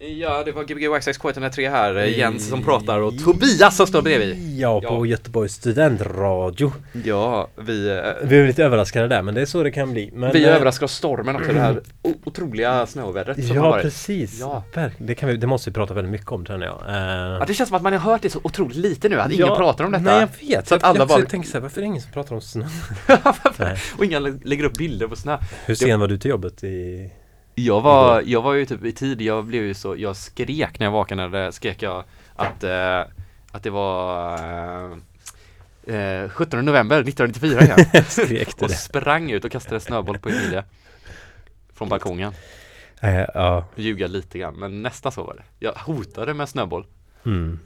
Ja, det var Gbg Waxxax K103 här, eh, Jens som pratar och Tobias som står bredvid. Ja, på Göteborgs studentradio. Ja, vi, eh, Vi är lite överraskade där, men det är så det kan bli. Men, vi eh, överraskar oss stormen också, det här otroliga snöovädret som har Ja, varit. precis. Ja. Verk- Det, kan vi, det måste vi prata väldigt mycket om känner jag. Eh, Ja, det känns som att man har hört det så otroligt lite nu, att ingen ja, pratar om detta. Nej, jag vet. Så att jag, alla jag bara- tänker så här, varför är det ingen som pratar om snö? Och ingen lä- lägger upp bilder på snö. Hur sen var du till jobbet i... Jag var, jag var ju typ i tid, jag blev ju så, jag skrek när jag vaknade, skrek jag att, eh, att det var eh, eh, 17 november 1994 igen. Skrek du och det? sprang ut och kastade snöboll på Emilia. Från balkongen. Eh, ja. Ljuga lite grann, men nästan så var det. Jag hotade med snöboll. Mm.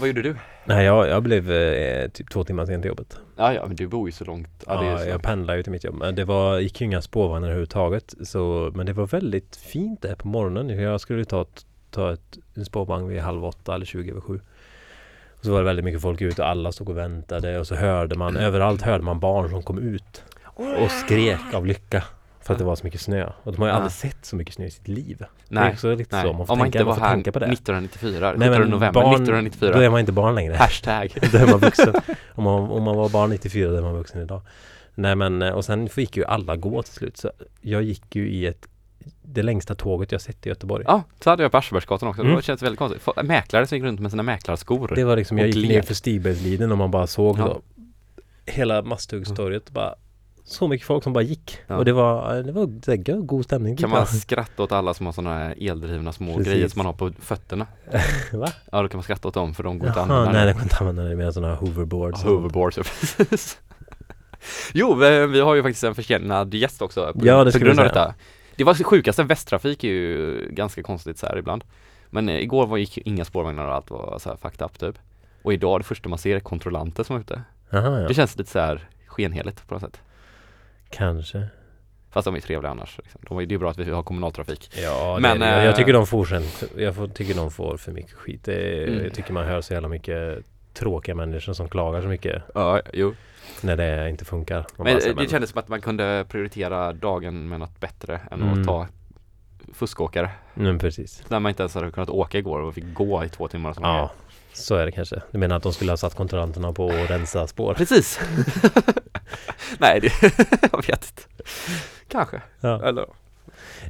Vad gjorde du? Nej, jag, jag blev eh, typ två timmar sen till jobbet. Ja, ja, men du bor ju så långt. Ja, Ja, så. jag pendlar ju till mitt jobb. Men det var, gick ju inga spårvagnar överhuvudtaget. Så, men det var väldigt fint där på morgonen. Jag skulle ta, ta ett, en spårvagn vid halv åtta eller 20 över sju. Och så var det väldigt mycket folk ute och alla stod och väntade och så hörde man, överallt hörde man barn som kom ut och skrek av lycka. För att det var så mycket snö. Och de har ju aldrig sett så mycket snö i sitt liv. det är Nej, också lite nej. så. Man får Om man tänka, inte man var får här tänka på det. 1994, Nej, 17 men november barn- 1994. Då är man inte barn längre. Hashtag. Då är man vuxen. Om man, om man var barn 94 då är man vuxen idag. Nej men eh, och sen fick ju alla gå till slut. Så jag gick ju i ett det längsta tåget jag sett i Göteborg. Ja, så hade jag på Aschebergsgatan också. Mm. Det känns väldigt konstigt. Mäklare som gick runt med sina mäklarskor. Det var liksom, jag gick ner för Stigbergsliden och man bara såg Ja. då hela Masthuggstorget och bara så mycket folk som bara gick. Ja. Och det var, det var här go- god stämning. Kan man skratta åt alla som har sådana här eldrivna små Precis. grejer som man har på fötterna? Va? Ja, då kan man skratta åt dem för de går inte att använda. nej det går inte att använda det med sådana hoverboards. och- Hoverboards, ja, precis. Jo, vi, vi har ju faktiskt en försenad gäst också på, Ja, det på skulle grund av jag detta. Det var det sjukaste, Västtrafik är ju ganska konstigt så här ibland. Men eh, igår var gick inga spårvagnar och allt var så här fucked up typ. Och idag det första man ser är kontrollanter som är ute. Jaha, ja. Det känns lite så här skenheligt på något sätt. Kanske. Fast de är trevliga annars. Liksom. De är, det är bra att vi har kommunaltrafik. Ja, Men, men, det, jag, jag eh, tycker de får sen, jag får, tycker de får för mycket skit. Det, Mm. Jag tycker man hör så jävla mycket tråkiga människor som klagar så mycket Ja, jo. när det inte funkar. Men det kändes som att man kunde prioritera dagen med något bättre än Mm. att ta fuskåkare. Men precis. När man inte ens hade kunnat åka igår och fick gå i två timmar. Som Ja, så är det kanske. Du menar att de skulle ha satt kontrollanterna på att rensa spår? Precis! Nej, det, jag vet inte. Kanske. Ja, Eller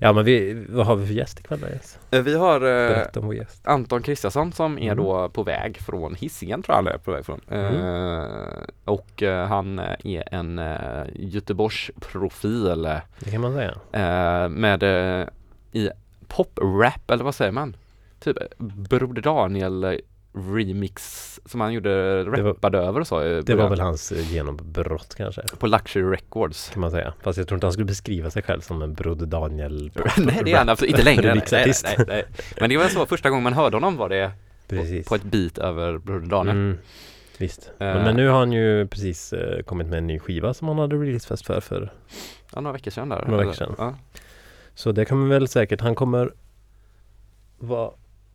ja men vi, vad har vi för gäst ikväll Jens? Eh, Vi har eh. Anton Kristiansson som är Mm. då på väg från Hisingen tror jag han är på väg från. Mm. Eh, och eh, han eh, är en eh, Göteborgsprofil eh, Det kan man säga. med eh, i pop-rap eller vad säger man? Typ Broder Daniel eh, remix som han gjorde, var- rappade över och så. Det var väl hans eh, genombrott kanske, På Luxury Records. kan man säga. Fast jag tror inte han skulle beskriva sig själv som en Broder Daniel. nej det är han absolut inte längre. nej, nej, nej, nej. Men det var så första gången man hörde honom var det Precis. på ett beat över Broder Daniel. Mm, visst. Men, men nu har han ju precis eh, kommit med en ny skiva som han hade releasefest för, för. Ja, några veckor sedan där. Några veckor sedan. Ja. Så det kommer väl säkert, han kommer vara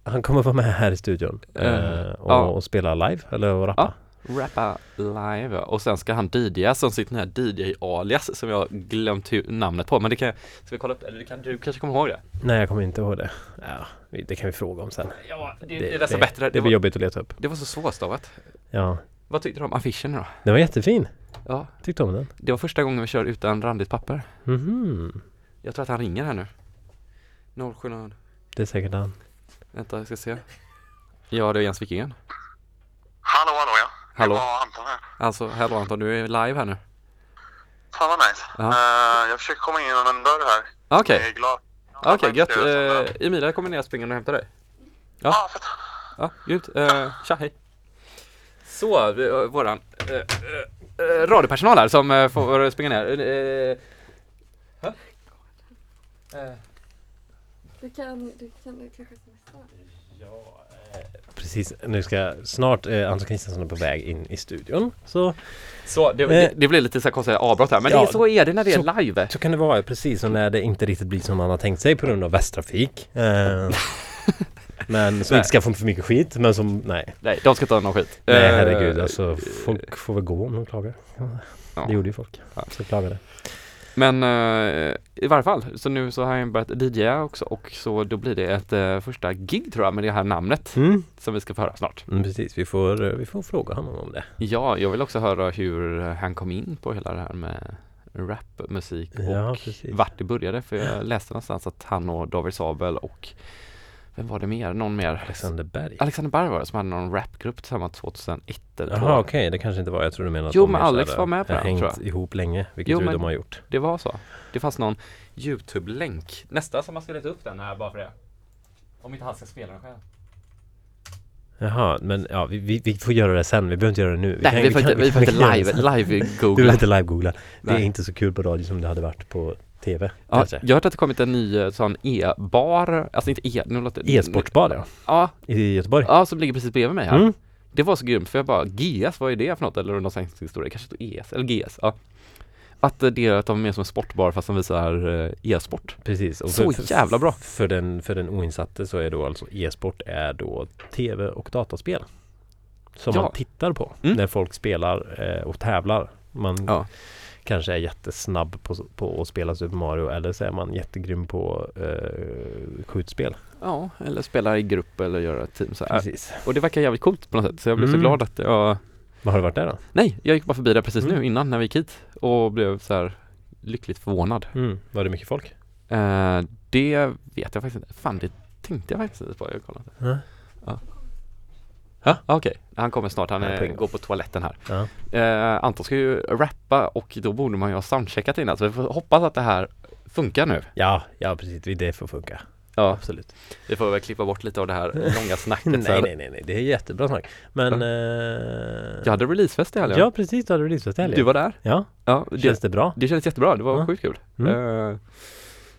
han kommer vara med här i studion eh, och, ja. och spela live eller och rappa. Rappa live ja. och sen ska han DJa som sitt här DJ-alias som jag glömt namnet på men det kan jag, ska vi kolla upp eller kan du kanske kommer ihåg det? Nej jag kommer inte ihåg det. Ja, det kan vi fråga om sen. Ja, det, Det, det är nästan bättre. Det Det, blir var, jobbigt att leta upp. det var så svårstavat. Ja, Vad tyckte du om affischen då? den var jättefin. Ja, Tyckte om den. det var första gången vi kör utan randigt papper. Mhm. Jag tror att han ringer här nu. 07 Det är säkert han. Vänta, jag ska se. Ja, det är Jens Wikingen. Hallå, hallå ja. Hallå. Det var Anton här. Alltså, hallå Anton, du är live här nu. Fan vad nice. Ja. Eh, jag försöker komma in genom en dörr här. Okej, glad. okej Jag gött. Eh, Emilia kommer ner springer och hämtar dig. Ja, ah, fett. Ja, grymt. Uh, tja, hej. Så, uh, våran uh, uh, radiopersonal här som uh, får springa ner. Uh, Du kan, du kan kanske? Precis, nu ska snart eh, Anton Kristiansson är på väg in i studion. Så, så, det, det, det blir lite så här konstiga avbrott här, men Ja, det är, så är det när det är så- live. så kan det vara precis och när det inte riktigt blir som man har tänkt sig på grund av Västtrafik. Eh, men som inte ska få för mycket skit men som, nej. Nej, de ska ta någon skit. Nej Eh, herregud alltså folk får väl gå om de klagar. ja. Det gjorde ju folk Ja. som klagade. Men eh, i varje fall, så nu så har jag börjat DJa också och så då blir det ett eh, första gig tror jag med det här namnet Mm. som vi ska få höra snart. Mm, precis, vi får, eh, vi får fråga honom om det. Ja, jag vill också höra hur han kom in på hela det här med rapmusik och Ja, precis. vart det började för jag läste någonstans att han och David Sabel och vem var det mer? Någon mer? Alexander Berg. Alexander Berg var det som hade någon rapgrupp tillsammans 2001 eller Jaha okej, det kanske inte var, jag tror du menar att Jo, men Alex var med på den, hängt tror jag. ihop länge, vilket Jo, ju de har gjort. Det var så. Det fanns någon Youtube-länk. Nästa som man ska leta upp den här bara för det. Om inte han ska spela den själv. Jaha, men ja, vi, vi, vi får göra det sen, vi behöver inte göra det nu. Nej, kan- vi får inte, vi får kan inte göra det live, live Du googla. vill inte live-googla. Det är inte så kul på radio som det hade varit på TV. Ja, kanske. jag har hört att det kommit en ny eh, sån e-bar, alltså inte e, nu låter E-sportsbar ja, Ja, i Göteborg. ja som ligger precis bredvid mig här. Mm. Det var så grymt för jag bara, GS, vad är det för något? Eller någon svensk historia, kanske står ES, eller GS, ja. Att eh, det är att de är mer som en sportbar fast de visar eh, e-sport. Precis. Och Så jävla bra. För den, för den oinsatte så är då alltså e-sport är då tv och dataspel. Som Ja. man tittar på Mm. när folk spelar eh, och tävlar. Man Ja. Kanske är jättesnabb på, på att spela Super Mario eller så är man jättegrym på eh, skjutspel. Ja, eller spela i grupp eller göra ett team så här. Precis. Och det verkar jävligt coolt på något sätt, så jag blev så Mm. glad att jag Vad har du varit där då? Nej, jag gick bara förbi där precis Mm. nu innan när vi gick hit och blev så här lyckligt förvånad. Mm. Var det mycket folk? Eh, det vet jag faktiskt inte. Fan, det tänkte jag faktiskt inte på. Jag kollade. Ja. Ja, okej. Han kommer snart. Han är, går på toaletten här. Ja. Eh, Anton ska ju rappa och då borde man ju ha soundcheckat innan. Så vi får hoppas att det här funkar nu. Ja, ja precis. Det får funka. Ja, Absolut. vi får väl klippa bort lite av det här långa snacket. nej, här. nej, nej, nej. Det är jättebra snack. Men... Ja. eh, Jag hade releasefest i helgen. Ja, precis. Du hade releasefest i helgen. Du var där? Ja, Ja, det, känns det bra? det kändes jättebra. Det var Ja. sjukt kul. Mm. Eh,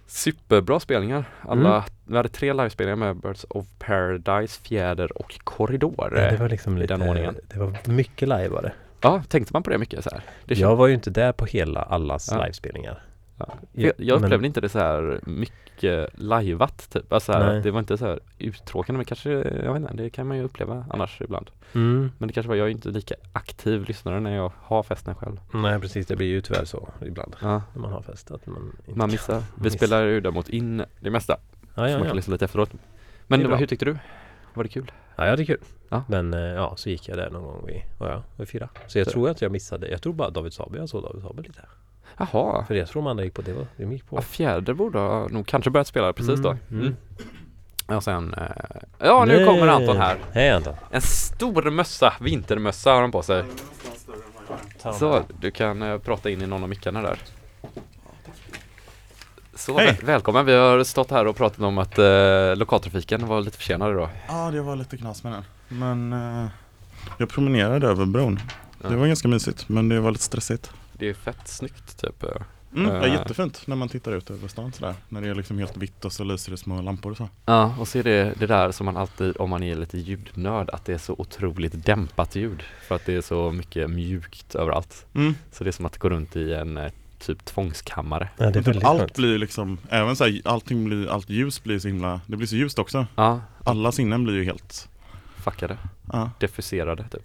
superbra spelningar. Alla, Vi hade tre livespelningar med Birds of Paradise, Fjäder och Korridor. Ja, det var liksom lite, den ordningen. det var mycket live var det. Ja, tänkte man på det mycket så här? Det Jag var ju inte där på hela allas Ja. livespelningar. Ja. Jag, jag Men- upplevde inte det så här mycket lajvat typ. Alltså så här, det var inte så här uttråkande men kanske, jag vet inte, det kan man ju uppleva annars ibland. Mm. Men det kanske var, jag är inte lika aktiv lyssnare när jag har festen själv. Nej precis, det blir ju tyvärr så ibland Ja, när man har fest att man inte man kan- missar. Vi missar. spelar ju däremot in det mesta. Ja, så man ja, kan ja. lyssna lite efteråt. Men Det var, hur tyckte du? Var det kul? ja, ja det är kul. Ja. Men eh, ja, så gick jag där någon gång vid, vad ja, vid fyra. Så jag Så- tror att jag missade, jag tror bara David Sabe, jag såg David Sabe lite. Jaha. För jag tror andra gick på, det var, de gick på. Ja, Fjäder borde ha nog kanske börjat spela precis då. Mm, Mm. mm. Och sen, eh, ja nu Nej. kommer Anton här. Hej Anton. En stor mössa, vintermössa har han på sig. Så, du kan eh, prata in i någon av mickarna där. Så, Hej. väl- välkommen. Vi har stått här och pratat om att eh, lokaltrafiken var lite försenad idag. Ja, det var lite knas med den. Men eh, jag promenerade över bron. Ja. Det var ganska mysigt, men det var lite stressigt. Det är fett snyggt typ. eh. Mm, det är Eh. jättefint när man tittar ut över stan sådär. När det är liksom helt vitt och så lyser det små lampor och så. Ja, och så är det det där som man alltid, om man är lite ljudnörd, att det är så otroligt dämpat ljud. För att det är så mycket mjukt överallt. Mm. Så det är som att gå runt i en eh, typ tvångskammare. Ja, det är typ väldigt allt blir liksom, även såhär, allting blir, allt ljus blir så himla, det blir så ljust också. Ja, Alla sinnen blir ju helt, fuckade. ja. diffuserade typ.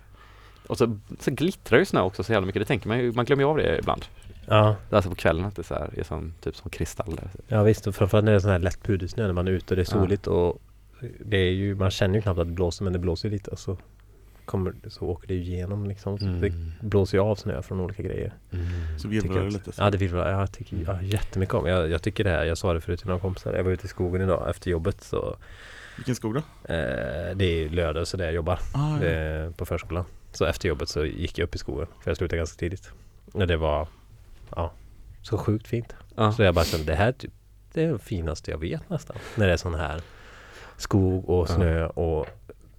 Och så, så glittrar ju snö också så jävla mycket, det tänker man ju, man glömmer ju av det ibland. Ja, Alltså på kvällen att det så här är som, typ som kristaller. ja visst. Och framförallt när det är sån här lätt pudersnö när man är ute och det är Ja. soligt och det är ju, man känner ju knappt att det blåser men det blåser ju lite och så kommer så åker det ju igenom liksom. Så Mm. Det blåser ju av snö från olika grejer. så Tycker virvlar det jag. lite. Så. Ja det vill jag, jag tycker ja, jättemycket om. Jag, jag tycker det här, jag sa det förut till några kompisar. Jag var ute i skogen idag efter jobbet så Vilken skog då? eh, Det är lördag så där jag jobbar Ah, ja. eh, på förskolan. Så efter jobbet så gick jag upp i skogen för jag slutade ganska tidigt. Och det var ja, så sjukt fint. Ja. Så jag bara kände det här typ, det är det finaste jag vet nästan. När det är sån här skog och Ja. snö och,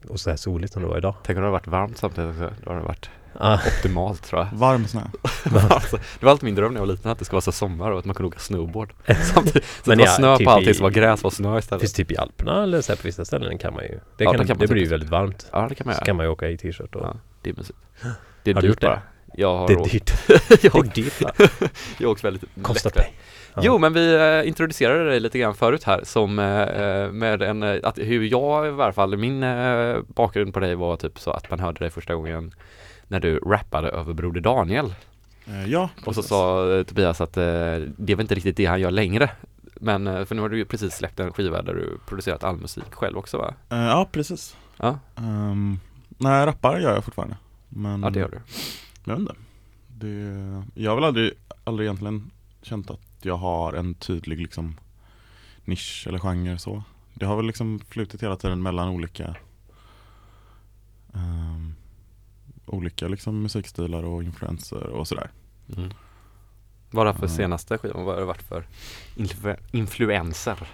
och så här soligt som det var idag. Tänk om det hade varit varmt samtidigt också. Då hade det varit Ah, optimalt tror jag. Varm snö. alltså, det var alltid min dröm när jag var liten att det skulle vara så sommar och att man kunde åka snowboard. Samtidigt, så Men det var ja, snö typ på allting så var gräs och snö istället. finns typ i Alperna eller så här på vissa ställen kan man ju. Det, Ja, kan, där kan man det blir ju typ- väldigt varmt. Ja det kan man Så göra. kan man ju åka i t-shirt och Ja, det är mysigt. Det är Har du dyrt gjort det? bara. Jag har det är dyrt. jag, Det är åkt- dyrt va? jag har åkt väldigt lätt. pengar. Ja. Jo men vi eh, introducerade dig lite grann förut här som eh, med en, eh, att hur jag i varje fall, min eh, bakgrund på dig var typ så att man hörde dig första gången när du rappade över Broder Daniel. Eh, ja, Och så sa eh, Tobias att eh, det är väl inte riktigt det han gör längre. Men eh, för nu har du ju precis släppt en skiva där du producerat all musik själv också va? Eh, ja, precis. Ja, Um, nej, rappar gör jag fortfarande. Men ja det gör du. jag vet inte. Det, jag har väl aldrig, aldrig egentligen känt att jag har en tydlig liksom nisch eller genre så. Det har väl liksom flutit hela tiden mellan olika ehm, olika liksom musikstilar och influenser och sådär. Mm. Vad är det för Mm. senaste skivan? Vad har det varit för influ- influenser?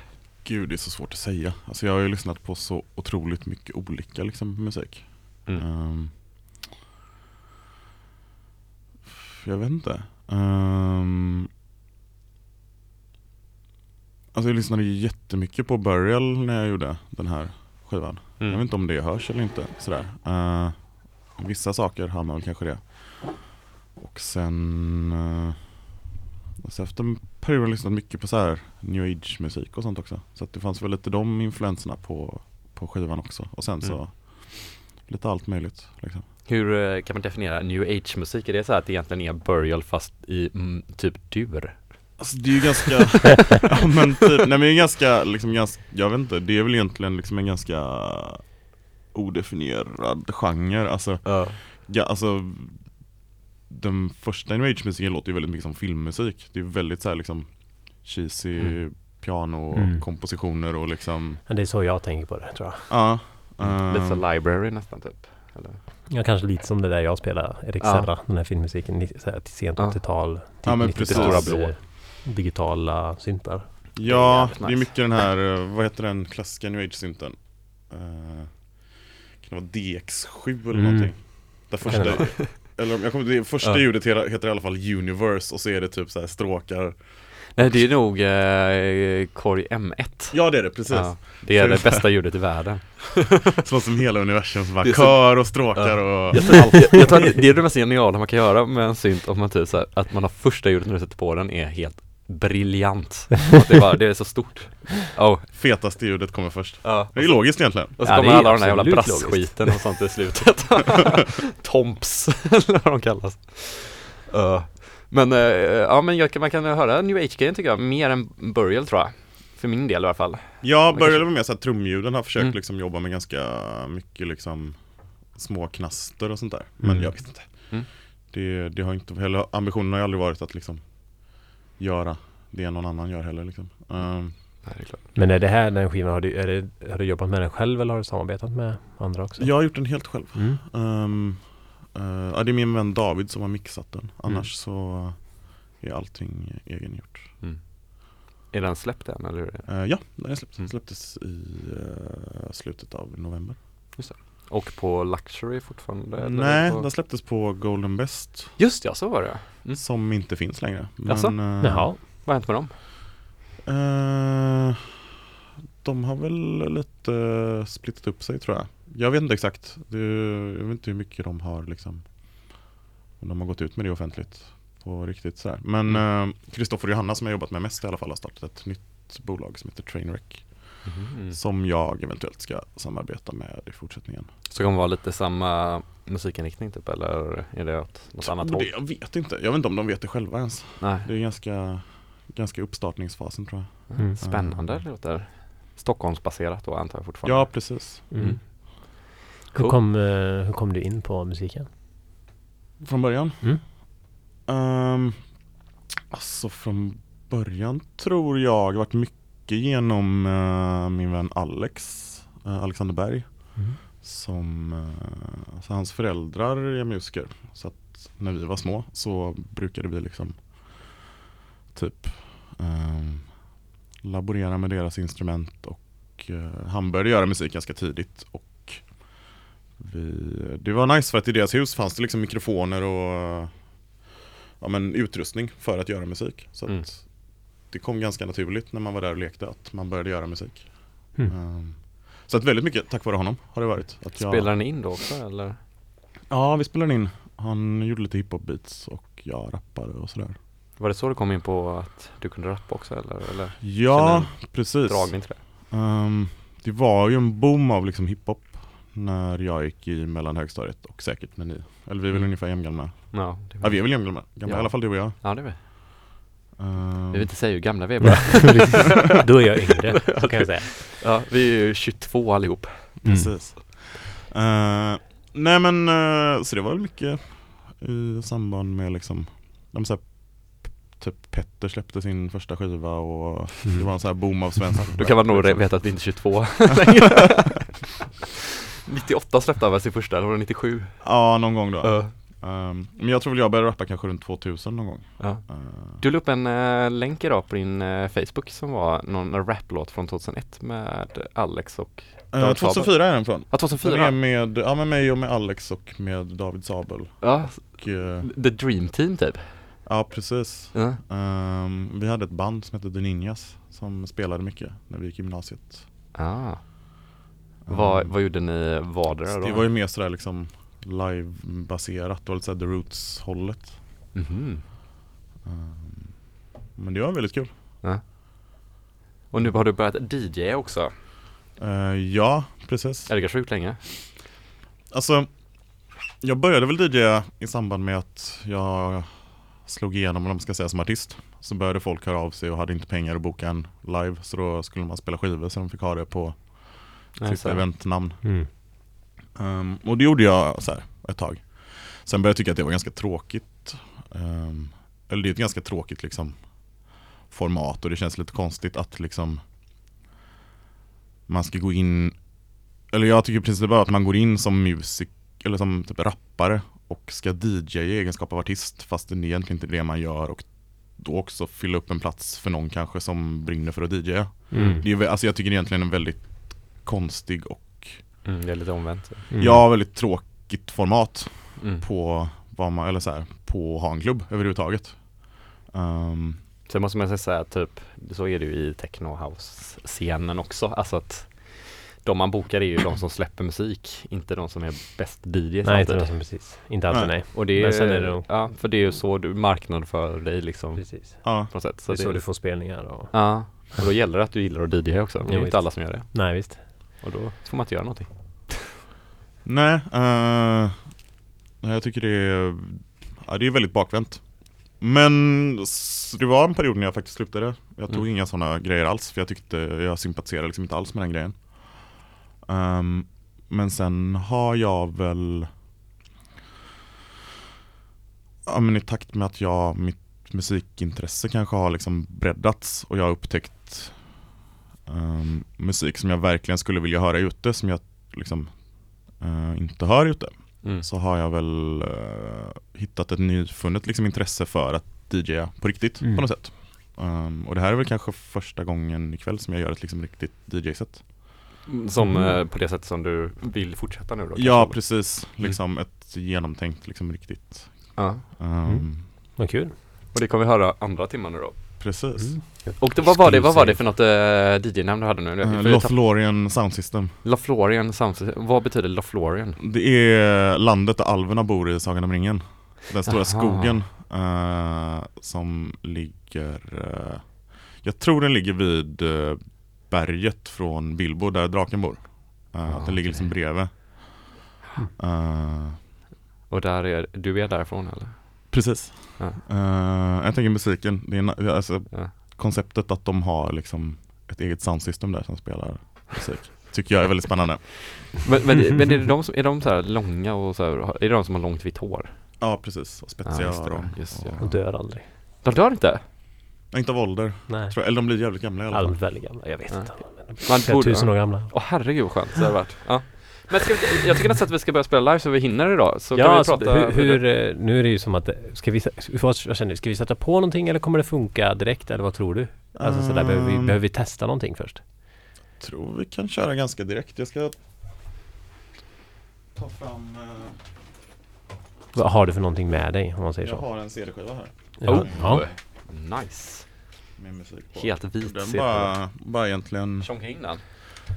Gud, det är så svårt att säga. Alltså jag har ju lyssnat på så otroligt mycket olika liksom musik. Mm. Ehm, jag vet inte. Um, alltså jag lyssnade jättemycket på Burial när jag gjorde den här skivan. Jag vet Mm. inte om det hörs eller inte. Sådär. Eh, vissa saker hör man väl kanske det. Och sen uh, alltså efter en period har jag lyssnat mycket på så här new age musik och sånt också. Så det fanns väl lite de influenserna på, på skivan också. Och sen så Mm. Lite allt möjligt. Liksom. Hur eh, kan man definiera new age musik? Är det så här att det egentligen är burial fast i mm, typ dur? Alltså det är ju ganska, ja men typ, nej men det är ganska, liksom ganska, jag vet inte, det är väl egentligen liksom en ganska odefinierad genre, alltså, Ja. ja, alltså Den första New Age-musiken låter ju väldigt mycket som filmmusik, det är väldigt så här liksom cheesy Mm. pianokompositioner och liksom, Men det är så jag tänker på det tror jag. ja Lite så ehm, library nästan typ? Eller? Ja, kanske lite som det där jag spelar, Erik Ja. Serra, den här filmmusiken, så här, till sent Ja. 80-tal, Ja, men 90 precis. stora blå digitala syntar. Ja, det är nice. mycket den här, eh, vad heter den klassiska New Age-synten? Uh, kan det vara DX7 eller Mm. någonting? Där första, eller jag kommer, det första Ja. ljudet heter, heter i alla fall Universe och så är det typ så här stråkar Nej det är nog eh, Korg M1 Ja det är det, precis. Ja, Det är det bästa ljudet i världen. Så som hela universum, så bara så- kör och stråkar och jag tror, jag, jag tror att det är det mest geniala man kan göra med en synt om man typ så här, att man har första ljudet när du sätter på den är helt briljant. Att det, är bara, det är så stort. Oh, fetaste ljudet kommer först. ja. Det är logiskt egentligen. Och så Ja, kommer alla den här jävla brassskiten och sånt i slutet. Tomps, eller vad de kallas. Uh, Men, eh, ja men jag, kan- man kan höra New Age-grejen tycker jag, mer än Burial tror jag För min del i alla fall Jag Man började kanske- med mer så här trumljuden, har försökt Mm. liksom jobba med ganska mycket liksom små knaster och sånt där. Men Mm. jag vet inte. Mm. Det, det har inte, heller, ambitionen har ju aldrig varit att liksom göra det någon annan gör heller liksom. Ehm, Nej, är. Men är det här den skivan, har du, är det, har du jobbat med den själv eller har du samarbetat med andra också? jag har gjort den helt själv. Mm. Ehm, ja, det är min vän David som har mixat den. Annars så är allting egengjort. Är den släppt än eller? hur är det? Uh, ja, den är släppt. Mm. släpptes i eh, slutet av november. Och på Luxury fortfarande? Nej, på... den släpptes på Golden Best. Just ja, så var det Mm. Som inte finns längre. Jaså? eh, Jaha. Vad har hänt med dem? eh, de har väl lite splittat upp sig tror jag. Jag vet inte exakt. Det, jag vet inte hur mycket de har liksom om de har gått ut med det offentligt på riktigt sådär. Men Mm. Kristoffer och Johanna som jag jobbat med mest i alla fall har startat ett nytt bolag som heter Trainwreck. Mm. Som jag eventuellt ska samarbeta med i fortsättningen. Så kommer det vara lite samma musikinriktning typ eller är det åt något annat håll? jag vet inte. Jag vet inte om de vet det själva ens. Nej, Det är ganska, ganska uppstartningsfasen tror jag. Mm. spännande det låter Stockholmsbaserat då antar jag fortfarande Ja, precis. Mm. Mm. Hur, Cool. kom, eh, hur kom du in på musiken? Från början? Mm. Ehm, alltså från början tror jag varit mycket genom eh, min vän Alex, eh, Alexander Berg. Mm. Som, eh, alltså hans föräldrar är musiker. Så att när vi var små så brukade vi liksom typ ehm, laborera med deras instrument och han började göra musik ganska tidigt och vi, det var nice för att i deras hus fanns det liksom mikrofoner och ja, men utrustning för att göra musik. Så Mm. att det kom ganska naturligt när man var där och lekte att man började göra musik. Mm. Ehm, så att väldigt mycket tack vare honom har det varit. Att jag, Spelar den in då också eller? Ja, vi spelade in. Han gjorde lite hiphop-beats och jag rappade och sådär. Var det så du kom in på att du kunde rappa också eller? eller Ja, precis. dragning till det? Ehm, det var ju en boom av liksom hiphop när jag gick i mellanhögstadiet och säkert när ni, eller vi är väl Mm. ungefär jämngamla. Ja, det Ja vi är väl gamla, gamla Ja. i alla fall du och jag. ja det är vi. Ehm, Vi vill inte säga hur gamla vi är bara. Då är jag yngre, så kan jag säga. ja, vi är ju 22 allihop. Mm. Precis. Eh, nej men eh, så det var väl mycket i samband med liksom, de så här, typ Petter släppte sin första skiva och det var en sån här boom av svensk Då kan man nog veta att vi inte är 22 längre. 98 släppte han väl sin första, eller var det 97? Ja, någon gång då. Ja. Ehm, men jag tror väl jag började rappa kanske runt 2000 någon gång. Ja. Eh, Du la upp en eh, länk idag på din eh, Facebook som var någon raplåt från 2001 med Alex och eh, David 2004 är den från. Ja, Den är 2004. med, ja, med mig och med Alex och med David Sabel. Ja, Och, The Dream Team typ. ja, precis. Ehm, vi hade ett band som hette The Ninjas som spelade mycket när vi gick i gymnasiet. Ah. Vad, vad gjorde ni vardera då? det var ju mer sådär liksom live-baserat, var lite såhär The Roots hållet. Mhm. Ehm, men det var väldigt kul. Och nu har du börjat DJ också. Eh, ja, precis. Är det kanske gjort länge? Alltså, jag började väl DJa i samband med att jag slog igenom, om man ska säga, som artist. Så började folk höra av sig och hade inte pengar att boka en live. Så då skulle man spela skivor så de fick ha det på Nej, sitt så- eventnamn. Mm. Ehm, och det gjorde jag så här ett tag. Sen började jag tycka att det var ganska tråkigt. Ehm, eller det är ett ganska tråkigt liksom format och det känns lite konstigt att liksom man ska gå in eller jag tycker precis bara att man går in som musik eller som typ rappare och ska DJ i egenskap av artist fast det är egentligen inte det man gör och då också fylla upp en plats för någon kanske som brinner för att DJa. Mm. Det är, alltså jag tycker det egentligen en väldigt konstig och Mm, det är lite omvänt. Mm. Ja, väldigt tråkigt format Mm. på vad man, eller så här, på att ha en klubb överhuvudtaget. Um, Sen måste man säga typ, så är det ju i techno house-scenen också. Alltså att de man bokar är ju de som släpper musik, inte de som är bäst DJs Nej, inte de som precis. Inte alltid Nej. nej. Och det är, Men sen är det nog- ja, för det är ju så du marknadsför dig liksom Precis. ja, på något sätt. Så det är så du får spelningar och... Ja, och då gäller det att du gillar att DJ också. Det är Jo, ju visst. inte alla som gör det. Nej visst. Och då får man inte göra någonting. nej, nej, jag tycker det är, ja, det är väldigt bakvänt. Men det var en period när jag faktiskt slutade. Jag tog Mm. inga sådana grejer alls för jag tyckte, jag sympatiserade liksom inte alls med den grejen. Ehm, men sen har jag väl Ja men i takt med att jag, mitt musikintresse kanske har liksom breddats och jag har upptäckt ehm, musik som jag verkligen skulle vilja höra ute som jag liksom eh, inte hör ute. Mm. Så har jag väl eh, hittat ett nyfunnet liksom, intresse för att DJa på riktigt Mm. på något sätt. Ehm, och det här är väl kanske första gången ikväll som jag gör ett liksom, riktigt DJ-set. Som Mm. eh, på det sättet som du vill fortsätta nu då? Ja kanske? precis, Mm. liksom ett genomtänkt liksom riktigt. ja. Ehm, Mm. Vad kul. Och det kommer vi höra andra timmar nu då. Precis. Mm. Och det, vad, var det, vad var det för något uh, DJ-namn du hade nu? Uh, vi tapp- Lothlorien Sound System. Laflorian Sound Vad betyder Laflorian? Det är landet där alverna bor i Sagan om ringen. Den stora Aha. skogen eh, som ligger, eh, jag tror den ligger vid eh, berget från Bilbo där draken bor. Eh, Ah, den ligger liksom bredvid. Eh, Och där är, du är därifrån eller? Precis. Ja. Eh, jag tänker musiken, det är, alltså, Ja. konceptet att de har liksom ett eget soundsystem där som spelar musik. Tycker jag är väldigt spännande. Men, men, men är, det de som, är de så här långa och så här, är det de som har långt vitt hår? Ja precis, och spetsiga Ja, öron. Och- Och dör aldrig. De dör inte? Inte av ålder, Nej. tror jag. eller de blir jävligt gamla i alla fall. Allmänt väldigt gamla. Jag vet Ja. inte. Man borde- tusen år gamla. Åh herregud vad skönt det har varit. Ja. Men ska vi, jag tycker nästan att vi ska börja spela live så vi hinner idag. Så ja, kan vi alltså, prata hur, hur, eh, nu är det ju som att, det- ska vi, jag känner, ska vi sätta på någonting eller kommer det funka direkt eller vad tror du? Alltså sådär, behöver vi, Ehm. behöver vi testa någonting först? tror vi kan köra ganska direkt. Jag ska ta fram, eh, Vad har du för någonting med dig om man säger jag så? har en CD-skiva här Ja. Oh, ja. Nice. med musik på. Helt vit Den CD. bara, bara egentligen, Tjonga in den.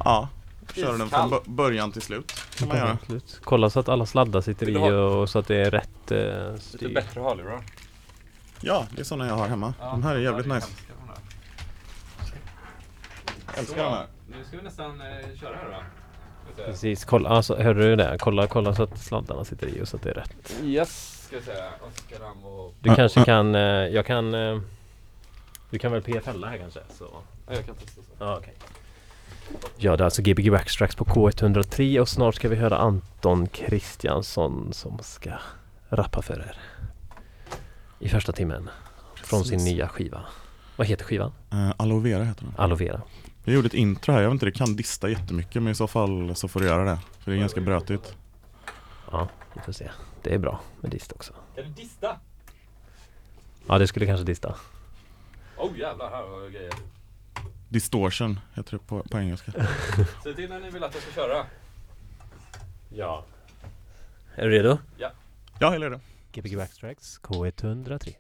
ja, köra den från bö- början till slut. Kan man göra. Absolut. Kolla så att alla sladdar sitter i och så att det är rätt eh, Lite styr. bättre hörlurar. Ja, det är sådana jag har hemma. de här är jävligt nice. Jag älskar de här. Nu ska vi nästan eh, köra här då. Precis, kolla, alltså, hörde du det? Kolla, kolla så att sladdarna sitter i och så att det är rätt. Yes. ska vi säga. Och... Du kanske kan, eh, jag kan eh, Du kan väl PFL här kanske? Så. Ja, jag kan testa så. Ja, okej. Ja, det är alltså Gbg Backstracks på K103 och snart ska vi höra Anton Kristiansson som ska rappa för er. I första timmen. Från sin nya skiva. Vad heter skivan? Eh, Aloe Vera heter den. Aloe Vera. Jag gjorde ett intro här, jag vet inte, det kan dista jättemycket men i så fall så får du göra det. För det är ganska brötigt. Ja, vi får se. Det är bra med dist också. Kan du dista? Ja, det skulle kanske dista. Oh jävlar, här har jag grejer. Distortion heter det på, på engelska. Säg till när ni vill att jag ska köra. Ja. Är du redo? Ja, eller det. Gbg Backstracks K103.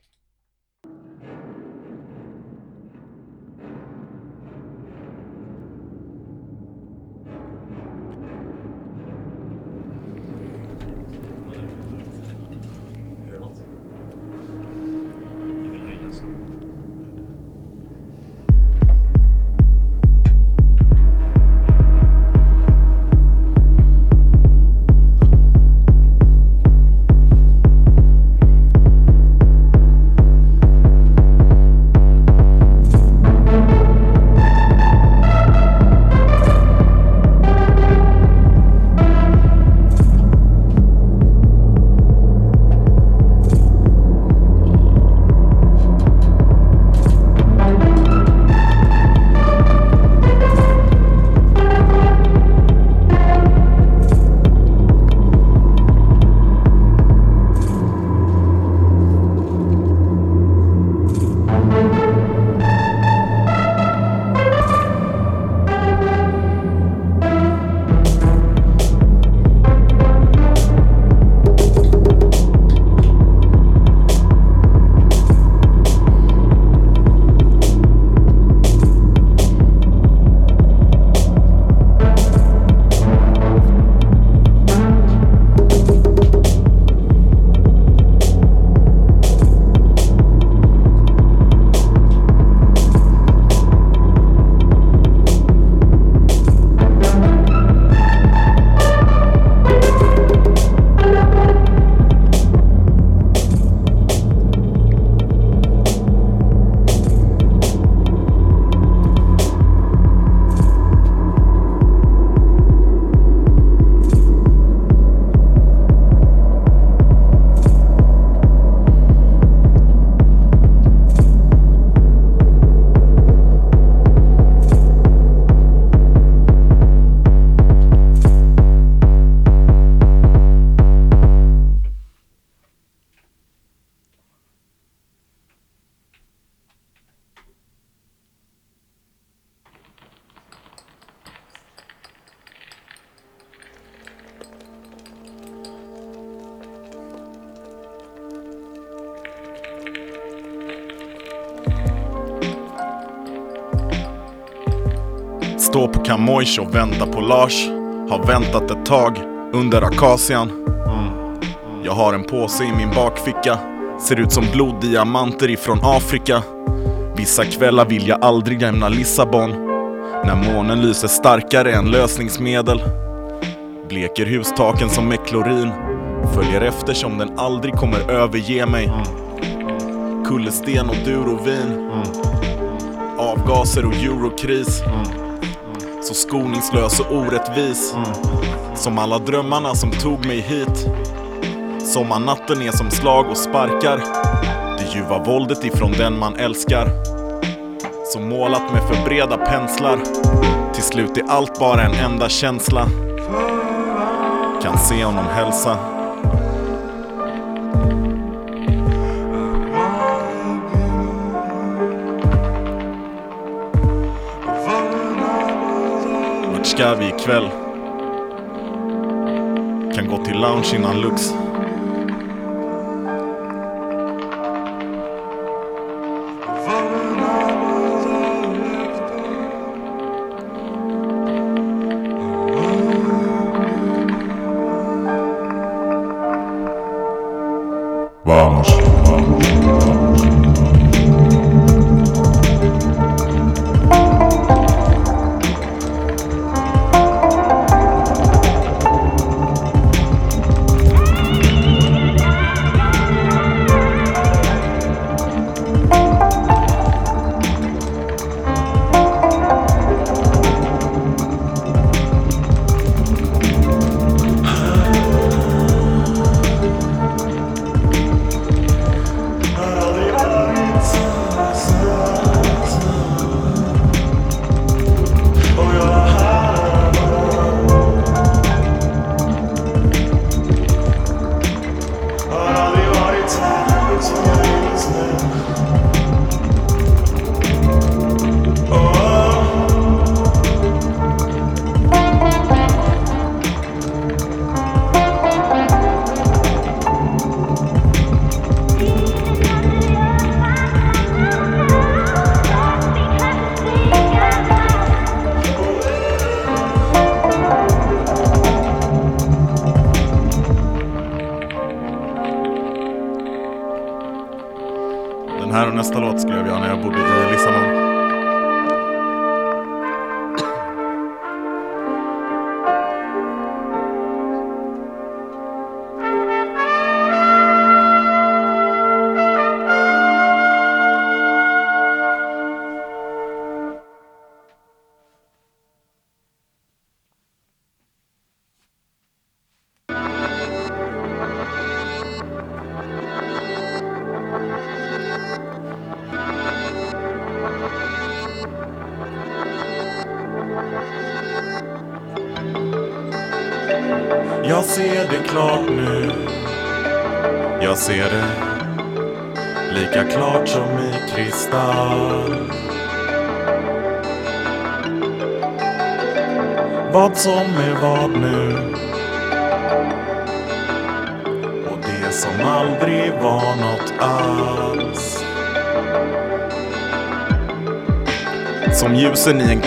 Stå och vänta på Lars. Har väntat ett tag under akacian. Jag har en påse i min bakficka. Ser ut som bloddiamanter ifrån Afrika. Vissa kvällar vill jag aldrig lämna Lissabon. När månen lyser starkare än lösningsmedel. Bleker hustaken som med klorin. Följer efter som den aldrig kommer överge mig. Kullersten och durovin. Avgaser och eurokris. Så skoningslös och orättvis. Som alla drömmarna som tog mig hit. Sommarnatten är som slag och sparkar. Det ljuva våldet ifrån den man älskar. Som målat med för breda penslar. Till slut är allt bara en enda känsla. Kan se honom hälsa. Ska vi ikväll? Kan gå till lounge innan Lux.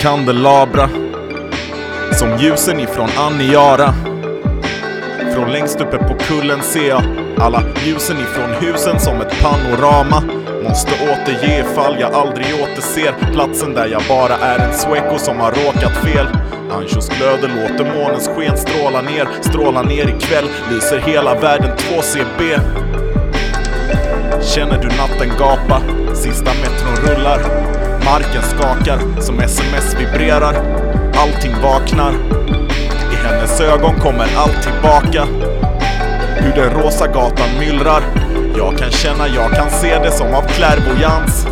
Kandelabra. Som ljusen ifrån Aniara. Från längst uppe på kullen ser jag alla ljusen ifrån husen som ett panorama. Måste återge ifall jag aldrig återser platsen där jag bara är en Sueco som har råkat fel. Anchos glöder låter månens sken stråla ner, stråla ner ikväll, lyser hela världen 2CB. Känner du natten gapa? Sista metron rullar. Marken skakar som sms vibrerar. Allting vaknar. I hennes ögon kommer allt tillbaka. Hur den rosa gatan myllrar. Jag kan känna, jag kan se det som av klärvoajans.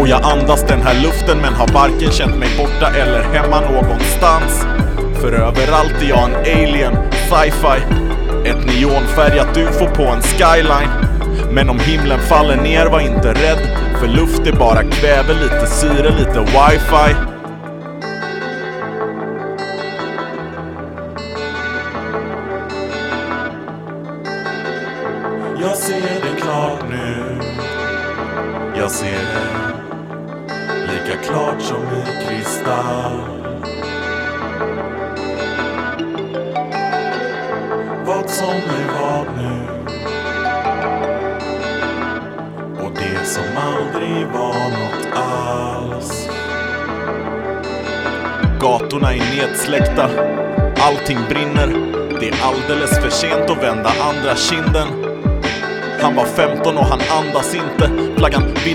Och jag andas den här luften men har varken känt mig borta eller hemma någonstans. För överallt är jag en alien, sci-fi. Ett neonfärgat ufo på en skyline. Men om himlen faller ner, var inte rädd. För luft är bara kväve, lite syre, lite wifi.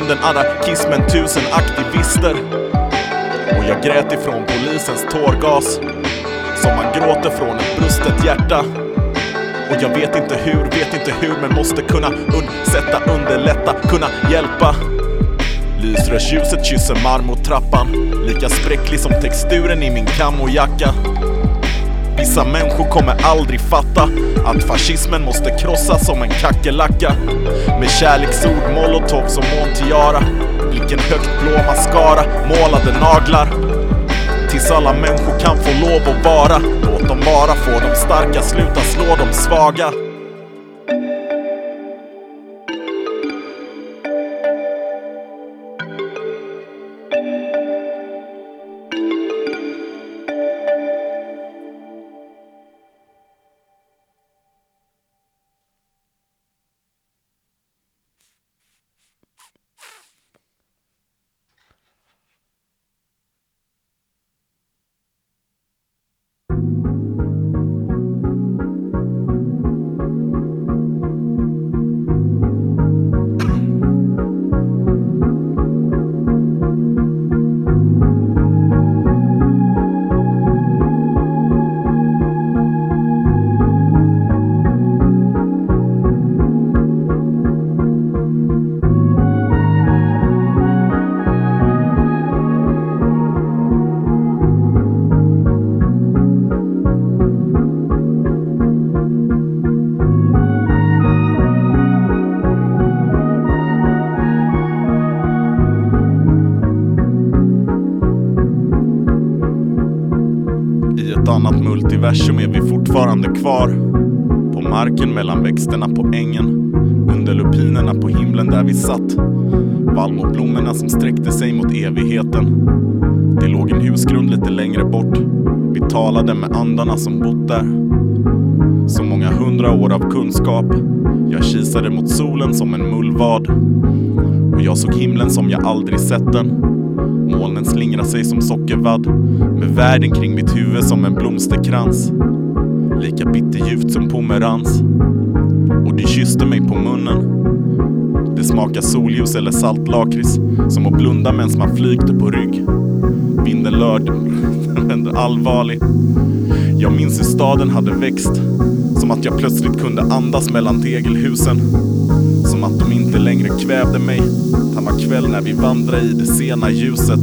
Flaggan, anarkismen, tusen aktivister. Och jag grät ifrån polisens tårgas. Som man gråter från ett brustet hjärta. Och jag vet inte hur, vet inte hur, men måste kunna undsätta, underlätta, kunna hjälpa. Lysrörsljuset kysser marmortrappan. Lika spräcklig som texturen i min kamojacka. Vissa människor kommer aldrig fatta att fascismen måste krossas som en kackerlacka. Med kärleksord, molotov som Montiara. Blicken högt blå mascara, målade naglar. Tills alla människor kan få lov att vara. Låt dem vara få de starka sluta slå de svaga. Universum är vi fortfarande kvar. På marken mellan växterna på ängen. Under lupinerna på himlen där vi satt. Vallmoblommorna som sträckte sig mot evigheten. Det låg en husgrund lite längre bort. Vi talade med andarna som bott där. Så många hundra år av kunskap. Jag kisade mot solen som en mullvad. Och jag såg himlen som jag aldrig sett den. Molnen slingrar sig som sockervadd med världen kring mitt huvud som en blomsterkrans. Lika bitterljuvt som pomerans. Och du kysste mig på munnen. Det smakar solljus eller saltlakrits som att blunda medan man flygde på rygg. Vinden lörd, den allvarlig. Jag minns hur staden hade växt. Som att jag plötsligt kunde andas mellan tegelhusen. Som att de inte längre kvävde mig. Samma kväll när vi vandrade i det sena ljuset.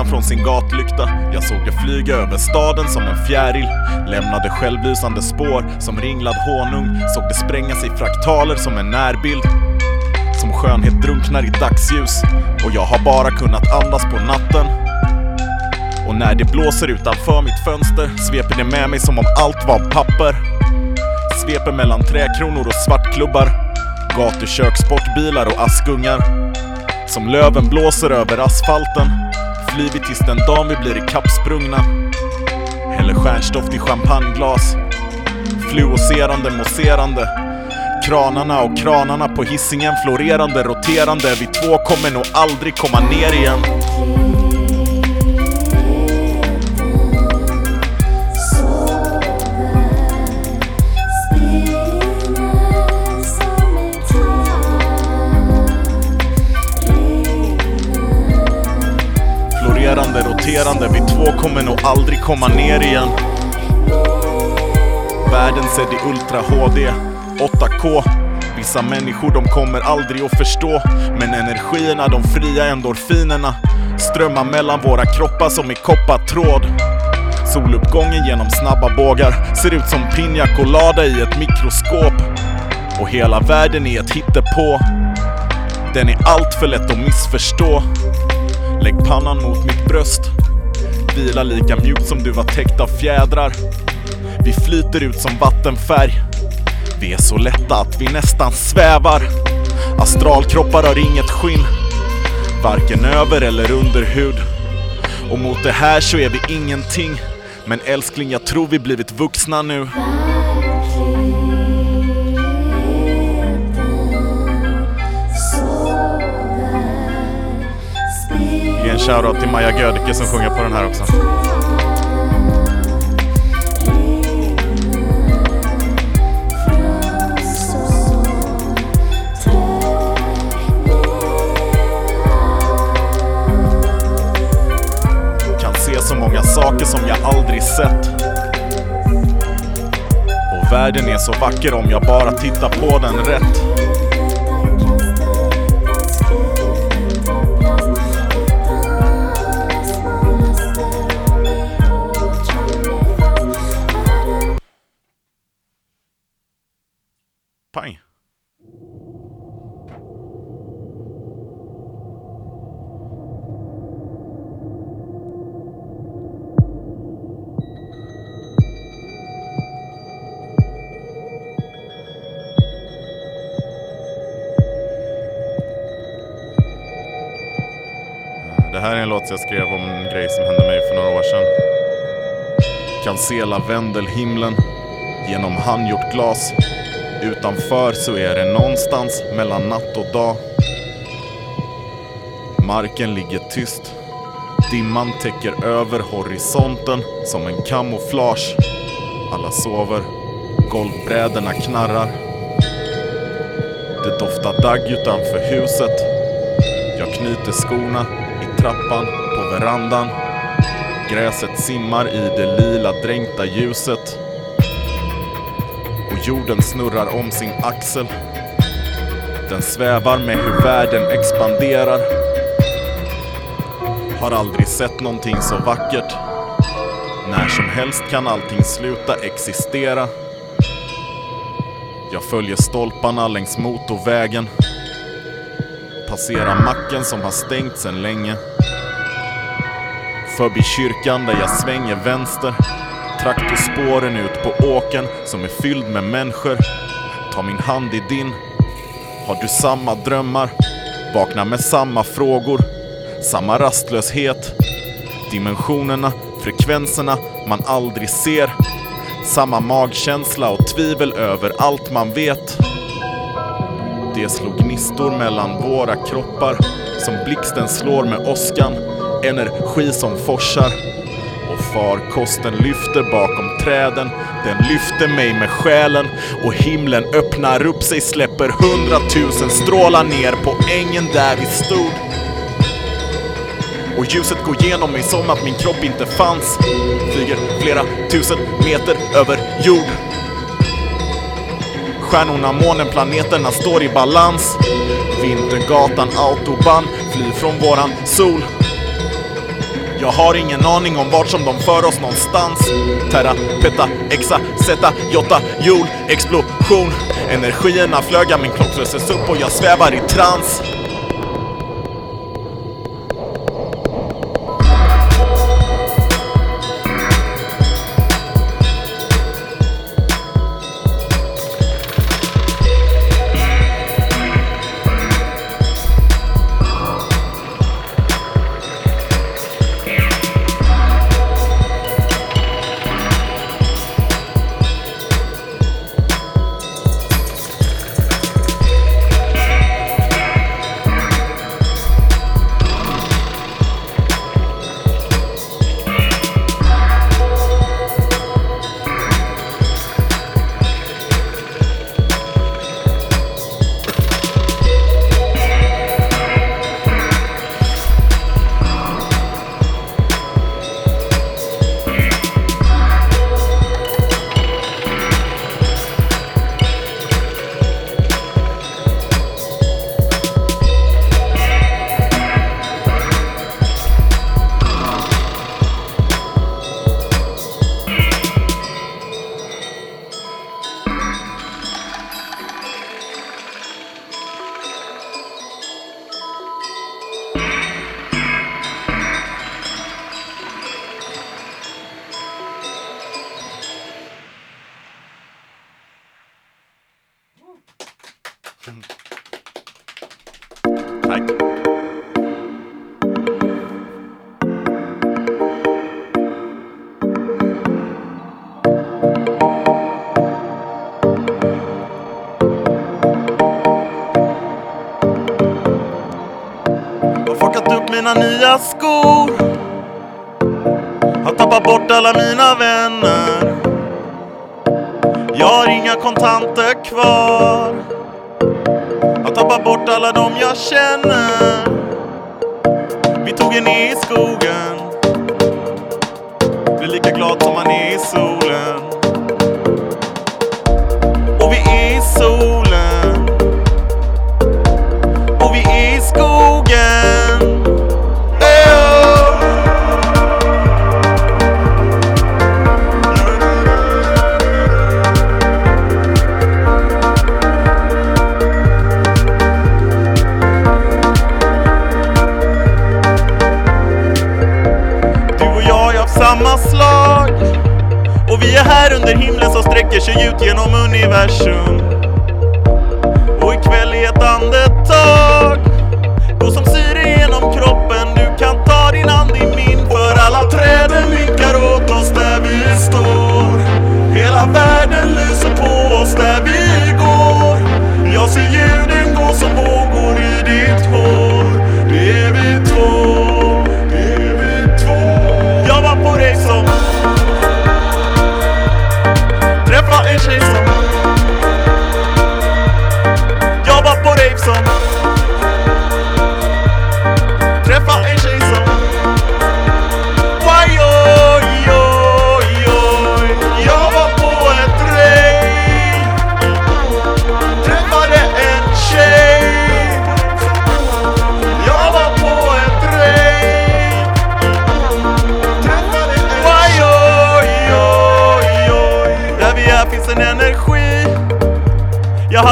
Ljus från sin gatlykta. Jag såg det flyga över staden som en fjäril. Lämnade självlysande spår som ringlad honung. Såg det sprängas i fraktaler som en närbild. Som skönhet drunknar i dagsljus. Och jag har bara kunnat andas på natten. Och när det blåser utanför mitt fönster sveper det med mig som om allt var papper. Sveper mellan träkronor och svartklubbar. Gatukök, sportbilar och askungar. Som löven blåser över asfalten flyr vi tills den dagen vi blir ikappsprungna. Häller stjärnstoft i champagneglas. Fluoserande, mousserande. Kranarna och kranarna på hissingen florerande, roterande. Vi två kommer nog aldrig komma ner igen. Roterande. Vi två kommer nog aldrig komma ner igen. Världen sedd i Ultra HD 8K Vissa människor de kommer aldrig att förstå. Men energierna, de fria endorfinerna. Strömmar mellan våra kroppar som i koppartråd. Soluppgången genom snabba bågar. Ser ut som piña colada i ett mikroskop. Och hela världen är ett hittepå. Den är allt för lätt att missförstå. Lägg pannan mot mitt bröst. Vila lika mjukt som du var täckt av fjädrar vi flyter ut som vattenfärg. Vi är så lätta att vi nästan svävar. Astralkroppar har inget skinn. Varken över eller under hud. Och mot det här så är vi ingenting. Men älskling, jag tror vi blivit vuxna nu. Shoutout till Maja Gödke som sjunger på den här också. Kan se så många saker som jag aldrig sett. Och världen är så vacker om jag bara tittar på den rätt. Låt jag skrev om en grej som hände mig för några år sedan. Kan se lavendelhimlen genom handgjort glas. Utanför så är det någonstans mellan natt och dag. Marken ligger tyst. Dimman täcker över horisonten som en kamouflage. Alla sover. Golvbräderna knarrar. Det doftar dagg utanför huset. Jag knyter skorna trappan på verandan. Gräset simmar i det lila dränkta ljuset. Och jorden snurrar om sin axel. Den svävar med hur världen expanderar. Har aldrig sett någonting så vackert. När som helst kan allting sluta existera. Jag följer stolparna längs motorvägen. Passerar macken som har stängt sedan länge. Förbi kyrkan där jag svänger vänster. Traktorspåren ut på åken som är fylld med människor. Ta min hand i din. Har du samma drömmar? Vaknar med samma frågor. Samma rastlöshet. Dimensionerna, frekvenserna, man aldrig ser. Samma magkänsla och tvivel över allt man vet. Det slog gnistor mellan våra kroppar som blixten slår med åskan. Energi som forsar. Och farkosten lyfter bakom träden. Den lyfter mig med själen och himlen öppnar upp sig, släpper hundratusen strålar ner på ängen där vi stod. Och ljuset går genom mig som att min kropp inte fanns. Flyger flera tusen meter över jord. Stjärnorna, månen, planeterna står i balans. Vintergatan, autobahn, flyr från våran sol. Jag har ingen aning om vart som de för oss någonstans. Terra, peta, exa, zeta, jotta, jord, explosion. Energierna flöga, min kropp löses upp och jag svävar i trans. Mina nya skor. Har tappat bort alla mina vänner. Jag har inga kontanter kvar. Har tappat bort alla dem jag känner. Vi tog en i skogen. Blir lika glad som man är i solen. Himlen som sträcker sig ut genom universum.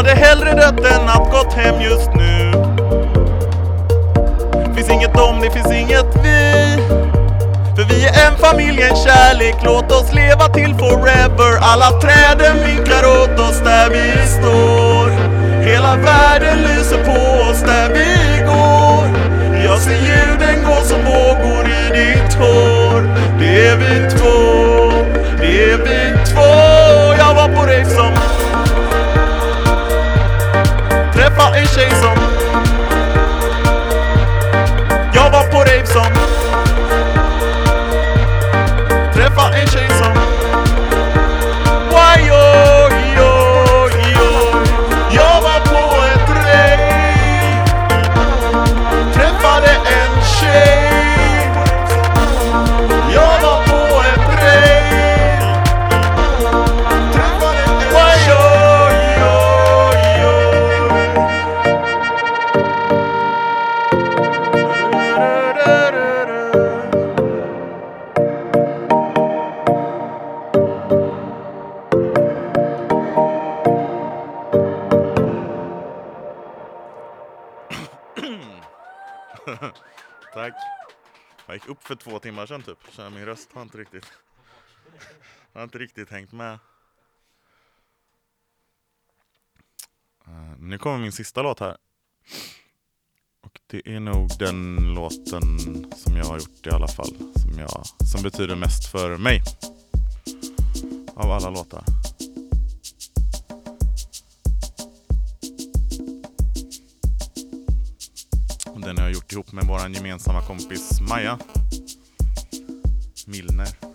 hade hellre dött än att gått hem just nu. Finns inget om, det finns inget vi. För vi är en familj, en kärlek. Låt oss leva till forever. Alla träden vinkar åt oss där vi står. Hela världen lyser på oss där vi går. Jag ser ljuden gå som vågor i ditt hår. Det är vi två, det är vi två. Jag var på rave som en tjej som Jag var på rave som timmar sedan typ, så min röst har inte riktigt har inte riktigt hängt med. Uh, nu kommer min sista låt här. Och det är nog den låten som jag har gjort i alla fall, som, jag, som betyder mest för mig. Av alla låtar. Den har jag gjort ihop med vår gemensamma kompis Maja Milner.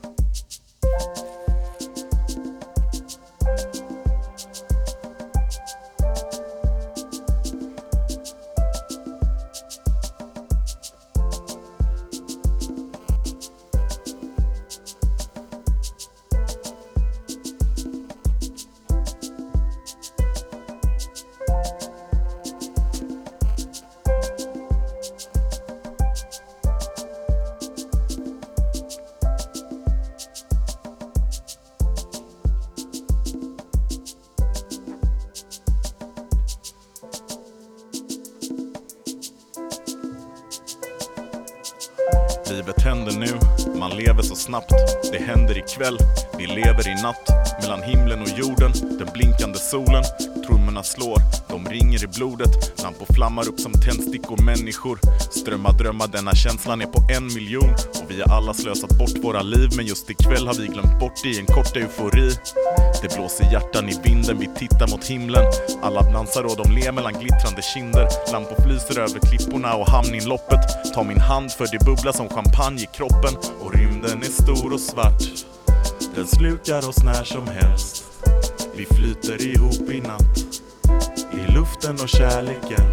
Ikväll, vi lever i natt. Mellan himlen och jorden, den blinkande solen. Trummorna slår, de ringer i blodet. Lampor flammar upp som tändstickor, människor. Strömmar drömmar, denna känslan är på en miljon. Och vi har alla slösat bort våra liv, men just ikväll har vi glömt bort det i en kort eufori. Det blåser hjärtan i vinden, vi tittar mot himlen. Alla dansar och de ler mellan glittrande kinder. Lampor flyser över klipporna och hamninloppet. Ta min hand för det bubblar som champagne i kroppen. Och rymden är stor och svart. Den slukar oss när som helst. Vi flyter ihop i natt. I luften och kärleken.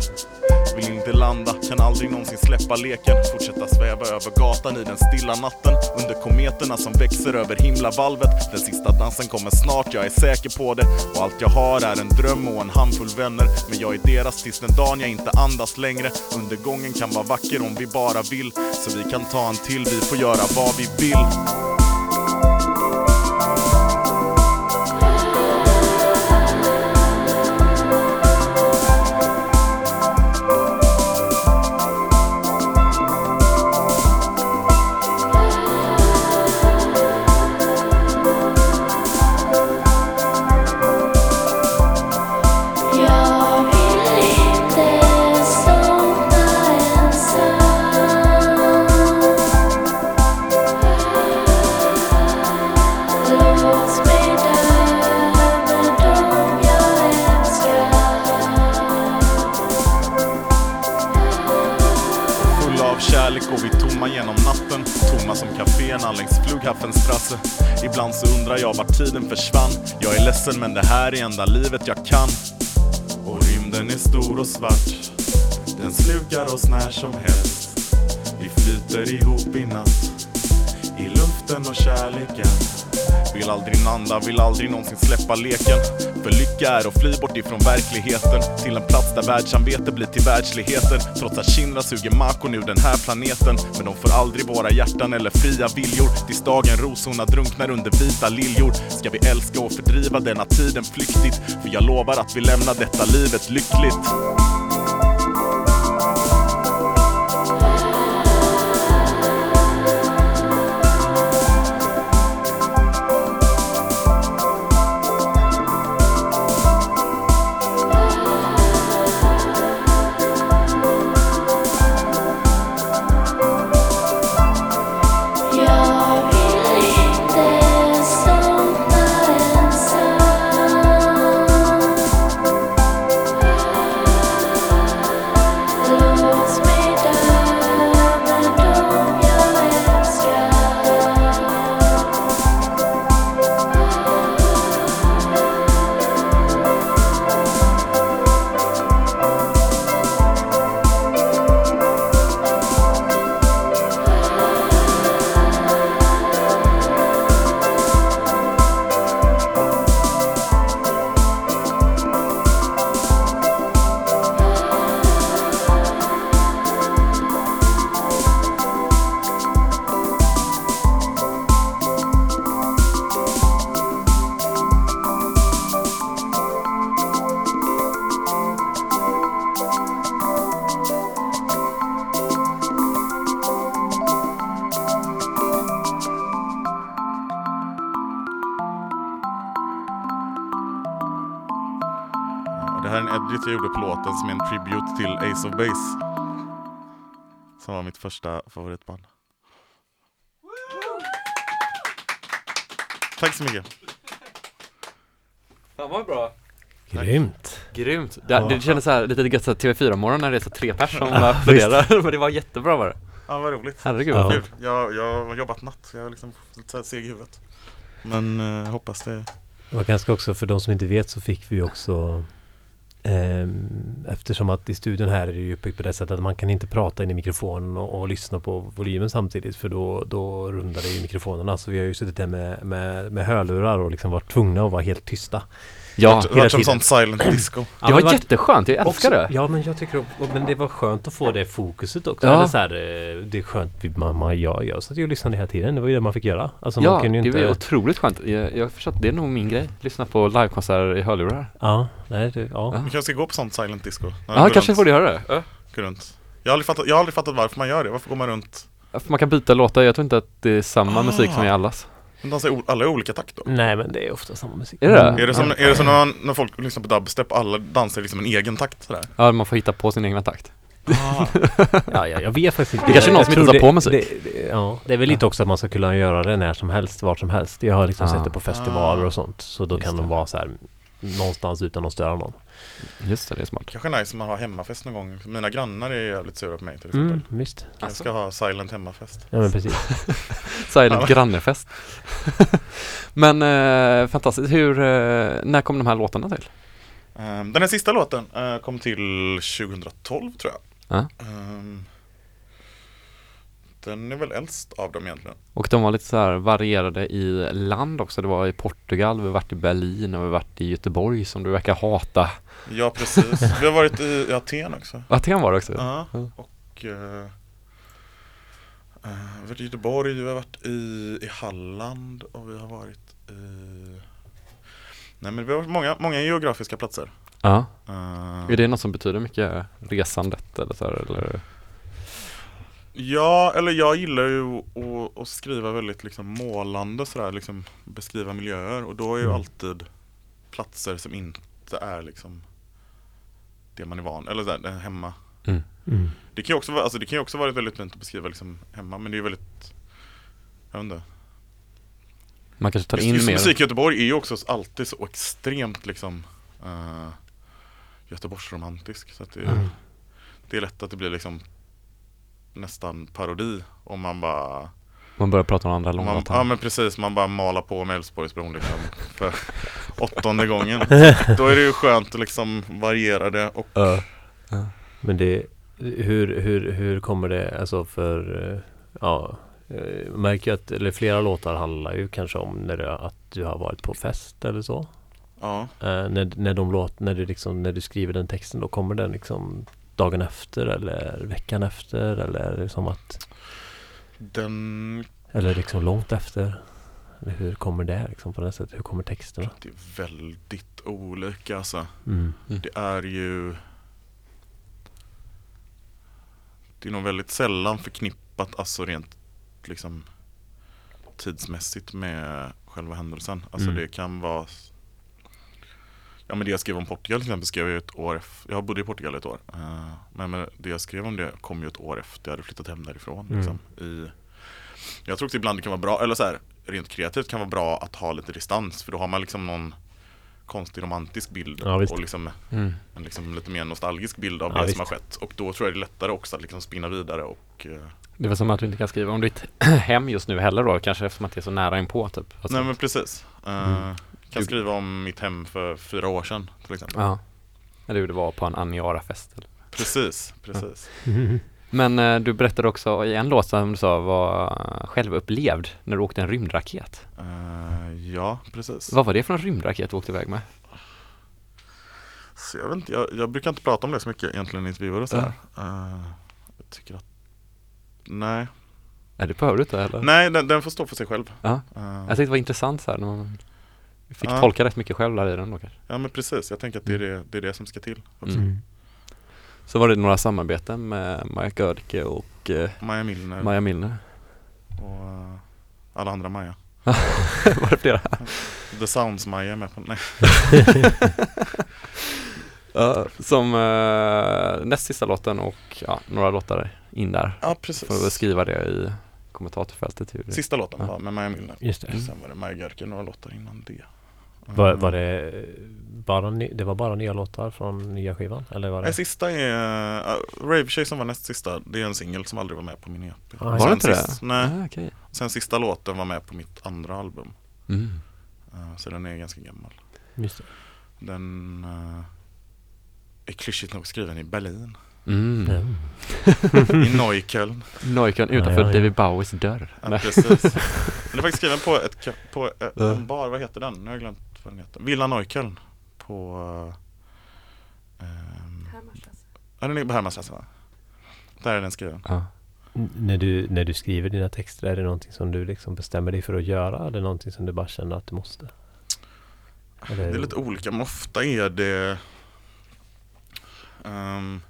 Vill inte landa, kan aldrig någonsin släppa leken. Fortsätta sväva över gatan i den stilla natten. Under kometerna som växer över himlavalvet. Den sista dansen kommer snart, jag är säker på det. Och allt jag har är en dröm och en handfull vänner. Men jag är deras tills den dagen jag inte andas längre. Undergången kan vara vacker om vi bara vill. Så vi kan ta en till, vi får göra vad vi vill. Jag men det här är enda livet jag kan. Och rymden är stor och svart. Den slukar oss när som helst. Vi flyter ihop i natt. I luften och kärleken. Vill aldrig nanda, vill aldrig någonsin släppa leken. För lycka är att fly bort ifrån verkligheten Till en plats där världssamvete blir till världsligheten. Trots att Shinra suger makon ur den här planeten Men de får aldrig våra hjärtan eller fria viljor. Tills dagen rosorna drunknar under vita liljor Ska vi älska och fördriva denna tiden flyktigt. För jag lovar att vi lämnar detta livet lyckligt. Ace of Base. Som var mitt första favoritband. Tack så mycket. Fan vad bra. Grymt! Grymt. Det, det kändes så här lite gött så här TV4-morgon när det är så tre pers som applåderar. Men det var jättebra var det. Ja, vad roligt. Herregud Ja. vad Kul. Jag, jag har jobbat natt, jag är liksom lite seg i huvudet. Men eh, hoppas det. Det var ganska också, för de som inte vet så fick vi också Ehm, eftersom att i studion här är det ju uppbyggt på det sättet att man kan inte prata in i mikrofonen och, och lyssna på volymen samtidigt för då, då rundar det ju mikrofonerna. Så vi har ju suttit där med, med, med hörlurar och liksom varit tvungna att vara helt tysta. Ja, det var som tiden. sånt silent disco. Ja, det var jätteskönt. Jag älskar också, det. Ja men jag tycker och- Men det var skönt att få det fokuset också. Ja. Eller så här, eh, det är skönt, man, man, jag, jag satt ju och lyssnade hela tiden. Det var ju det man fick göra. Alltså Ja, man kunde ju det inte... var otroligt skönt. Jag, jag har förstått, det är nog min grej. Lyssna på livekonserter i hörlurar. Ja, nej, det, ja. Ja. Vi kanske ska gå på sånt silent disco. Ja, kanske runt- får du göra det. Ja. går runt. Jag har, aldrig fattat, jag har aldrig fattat varför man gör det. Varför går man runt? För man kan byta låtar. Jag tror inte att det är samma Ah. musik som i allas. Men dansar alla i olika takt då? Nej men det är ofta samma musik. Är det? Mm. Är det som, är det som när, man, när folk lyssnar på dubstep alla dansar liksom en egen takt sådär? Ja, man får hitta på sin egna takt. Ah. Ja, ja, jag vet faktiskt inte. Det kanske är någon som tror inte tar på musik. Det, det, ja, det är väl lite också att man ska kunna göra det när som helst, vart som helst. Jag har liksom Ah. sett det på festivaler och sånt. Så då Just kan det. de vara så här någonstans utan att störa någon. Just det, det är smart. Kanske nice om man har hemmafest någon gång. Mina grannar är jävligt sura på mig till exempel. Mm, visst. Jag ska ha silent hemmafest. Ja men precis. Silent grannefest. Men eh, fantastiskt. Hur, eh, när kom de här låtarna till? Ehm, den här sista låten eh, kom till 2012 tror jag. Ja. Ehm, den är väl äldst av dem egentligen. Och de var lite så här varierade i land också. Det var i Portugal, vi har varit i Berlin och vi har varit i Göteborg som du verkar hata. Ja precis. Vi har varit i, Aten också. Aten var det också. Ja, och eh, eh, vi har varit i Göteborg, vi har varit i, i Halland och vi har varit i Nej men vi har varit många, många geografiska platser. Ja. Eh, Är det något som betyder mycket resandet eller så här, eller? Ja, eller jag gillar ju att, att skriva väldigt liksom målande sådär, liksom beskriva miljöer och då är ju Mm. alltid platser som inte är liksom det man är van, eller sådär, det hemma. Mm. Det kan ju också vara, alltså det kan ju också vara väldigt fint att beskriva liksom hemma, men det är ju väldigt, jag vet inte. Man kanske tar Just, in just mer. musik i Göteborg är ju också alltid så extremt liksom uh, Göteborgsromantisk så att det, Mm. det är lätt att det blir liksom nästan parodi om man bara Man börjar prata om andra man, långlåtar. Ja men precis, man bara malar på med Älvsborgsbron liksom för åttonde gången. Då är det ju skönt att liksom variera det och Ja. Men det, hur, hur, hur kommer det, alltså för, eh, ja, eh, jag märker att, eller flera låtar handlar ju kanske om när det, att du har varit på fest eller så. ja, Eh, när, när de låt, när du liksom, när du skriver den texten då kommer den liksom dagen efter eller veckan efter eller som att, den eller liksom långt efter? Hur kommer det liksom på det sättet? Hur kommer texterna? det är väldigt olika alltså. Mm. Det är ju Det är nog väldigt sällan förknippat alltså rent liksom tidsmässigt med själva händelsen. Alltså Mm. det kan vara Ja men det jag skrev om Portugal till exempel skrev jag ett år efter, jag bodde i Portugal ett år. Eh, men, men det jag skrev om det kom ju ett år efter jag hade flyttat hem därifrån. Mm. Liksom, i, jag tror också ibland det kan vara bra, eller så här, rent kreativt kan vara bra att ha lite distans för då har man liksom någon konstig romantisk bild Ja, och liksom Mm. en liksom lite mer nostalgisk bild av Ja, det visst. som har skett. Och då tror jag det är lättare också att liksom spinna vidare och eh, Det är väl som att du inte kan skriva om ditt hem just nu heller då, kanske eftersom att det är så nära inpå typ. Alltså, Nej men precis. Eh, Mm. Kan skriva om mitt hem för fyra år sedan till exempel. Ja. Eller hur det var på en Aniara-fest. Precis, precis. Mm. Men eh, du berättade också i en låt som du sa var självupplevd när du åkte en rymdraket. Eh, ja, precis. Vad var det för en rymdraket du åkte iväg med? Så jag, vet inte, jag, jag brukar inte prata om det så mycket egentligen i intervjuer och sådär. Eh, jag tycker att Nej, Nej det behöver du inte heller. nej den, den får stå för sig själv. Ja. Eh, Jag tyckte det var intressant så här när man fick tolka rätt mycket själv där i den då kanske. ja men precis, jag tänker att det är det, det, är det som ska till. Också. Mm. Så var det några samarbeten med Maja Gördke och eh, Maja Milner Maja Milner. och eh, alla andra Maja. var det flera? The Sounds Maja är med på Nej. Ja, som uh, näst sista låten och ja, några låtar in där. Ja, Får precis. väl skriva det i kommentatorfältet. Hur det. Sista låten Ja. var med Maja Milner. Just det. Sen var det Maja Gerke några låtar innan det. Var, var det bara, det var bara nya låtar från nya skivan? Eller var det? Nej, sista är uh, Rave Tjej som var näst sista. Det är en singel som aldrig var med på min EP. Ah, Var Sen det inte det? sist, Nej. Ah, okej. Sen sista låten var med på mitt andra album. Mm. Uh, så den är ganska gammal. Just det. Den uh, är klyschigt nog skriven i Berlin. Mm. Mm. I Neukölln. Neukölln utanför Ja, ja, ja. David Bowies dörr. Ja, Nej. precis. Den är faktiskt skriven på, ett, på Ja. en bar, vad heter den? Nu har jag glömt vad den heter. Villa Neukölln. På... Um, Hermansklasse. ja, den är på Hermanstrasse va? Där är den skriven. Ja. När du, när du skriver dina texter, är det någonting som du liksom bestämmer dig för att göra? Eller någonting som du bara känner att du måste? Eller, Det är lite olika, men ofta är det ehm,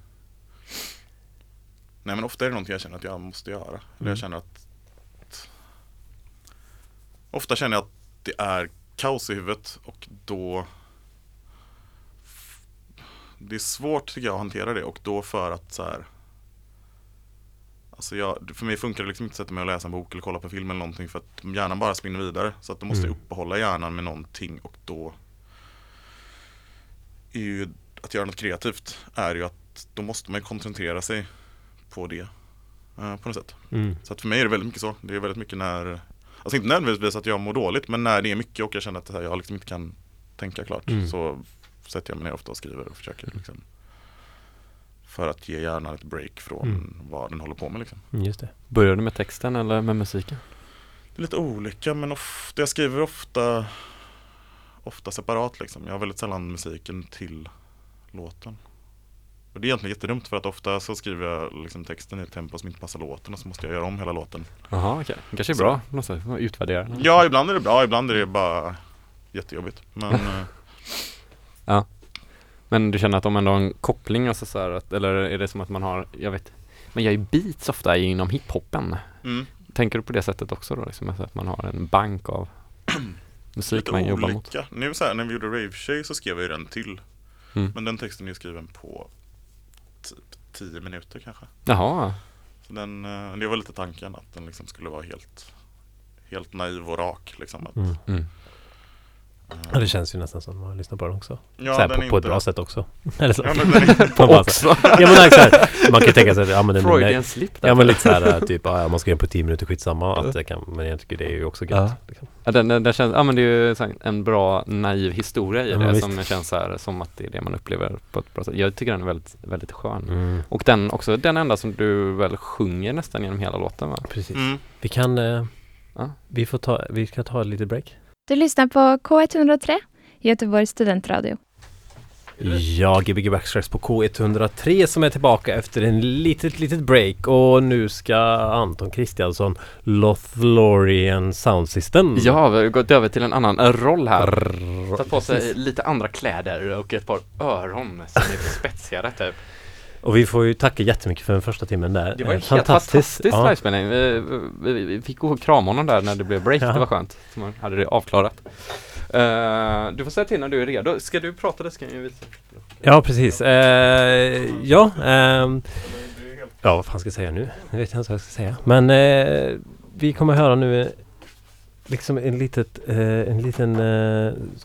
Nej men ofta är det någonting jag känner att jag måste göra. Eller Mm. jag känner att Ofta känner jag att det är kaos i huvudet och då Det är svårt tycker jag att hantera det och då för att så här Alltså jag, för mig funkar det liksom inte att sätta mig och läsa en bok eller kolla på film eller någonting för att hjärnan bara spinner vidare. Så att då måste jag Mm. uppehålla hjärnan med någonting och då är ju att göra något kreativt är ju att då måste man ju koncentrera sig på det eh, på något sätt. Mm. Så att för mig är det väldigt mycket så. Det är väldigt mycket när Alltså inte nödvändigtvis att jag mår dåligt men när det är mycket och jag känner att här, jag liksom inte kan tänka klart Mm. så sätter jag mig ner ofta och skriver och försöker liksom För att ge hjärnan ett break från Mm. vad den håller på med liksom. Mm, Just det. Började du med texten eller med musiken? Det är lite olika men ofta, jag skriver ofta Ofta separat liksom. Jag har väldigt sällan musiken till låten. Och det är egentligen jättedumt för att ofta så skriver jag liksom texten i ett tempo som inte passar låten och så måste jag göra om hela låten. Jaha okej, det kanske är Så- bra. Måste utvärdera. Ja, ibland är det bra, ibland är det bara jättejobbigt. Men eh, Men du känner att de ändå har en koppling, alltså så här, att, eller är det som att man har, jag vet, man gör ju beats ofta inom hiphopen. mm, Tänker du på det sättet också då? Liksom, alltså att man har en bank av musik lite man jobbar mot? olika. Nu så här, när vi gjorde Rave Tjej så skrev jag ju den till. Mm. Men den texten är skriven på 10 minuter kanske. Jaha, Så den, eh, det var lite tanken att den liksom skulle vara helt Helt naiv och rak liksom. Att, Mm. Ja, det känns ju nästan som att man lyssnar på den också. ja, så här, den på, på ett bra sätt också. Eller så. Ja, men den är, här- också. ja, men så här, man kan ju tänka sig att ja, men Freudian slip. Ja men lite såhär typ, ja, man ska göra på 10 minuter skitsamma att det kan, men jag tycker det är ju också gött. Ja. Liksom. Ja, den, den, den känns, ja men det är ju en bra naiv historia i Ja, det som känns så här, som att det är det man upplever på ett bra sätt. Jag tycker den är väldigt, väldigt skön. Mm, Och den också, den enda som du väl sjunger nästan genom hela låten va? precis. mm, Vi kan, eh, Ja. vi får ta, vi ska ta ett litet break. Du lyssnar på K103, Göteborgs studentradio. Ja, Gbg Backstracks på K103 som är tillbaka efter en litet, litet break och nu ska Anton Kristiansson Lothlorien Sound System. Ja, vi har gått över till en annan roll här. Tagit på sig lite andra kläder och ett par öron som är lite spetsigare typ. Och vi får ju tacka jättemycket för den första timmen där. Det var en fantastisk ja. livespelning. Vi, vi, vi fick gå och krama honom där när det blev break. Ja. Det var skönt. Så man hade det avklarat. Eh, du får säga till när du är redo. Ska du prata det ska jag visa. Ja, precis. Eh, ja, ehm, ja, vad fan ska jag säga nu? Jag vet inte vad jag ska säga. Men eh, vi kommer höra nu liksom en, litet, en liten,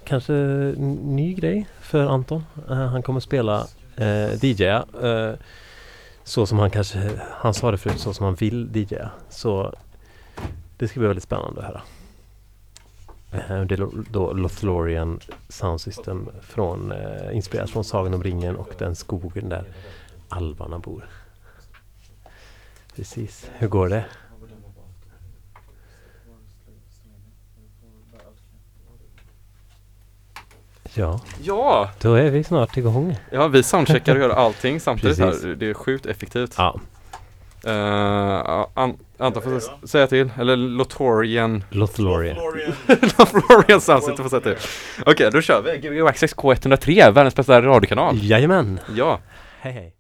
kanske ny grej för Anton. Han kommer spela eh, DJa. Eh, så som han kanske, han sa det förut, så som han vill DJa. Så det ska bli väldigt spännande att höra. Eh, Det är då Lothlorien Sound System från, eh, inspirerat från Sagan om ringen och den skogen där alvarna bor. Precis, hur går det? Ja, Ja! då är vi snart igång. Ja, vi soundcheckar och gör allting samtidigt här. Det är sjukt effektivt. Ja, Uh, an, Anton får säga till, eller Lotorian Lothlorien. Lothlorien Sunset får säga till. Okej, då kör vi. Gbg Access K103, världens bästa radiokanal. Jajamän! Ja. Hej hej!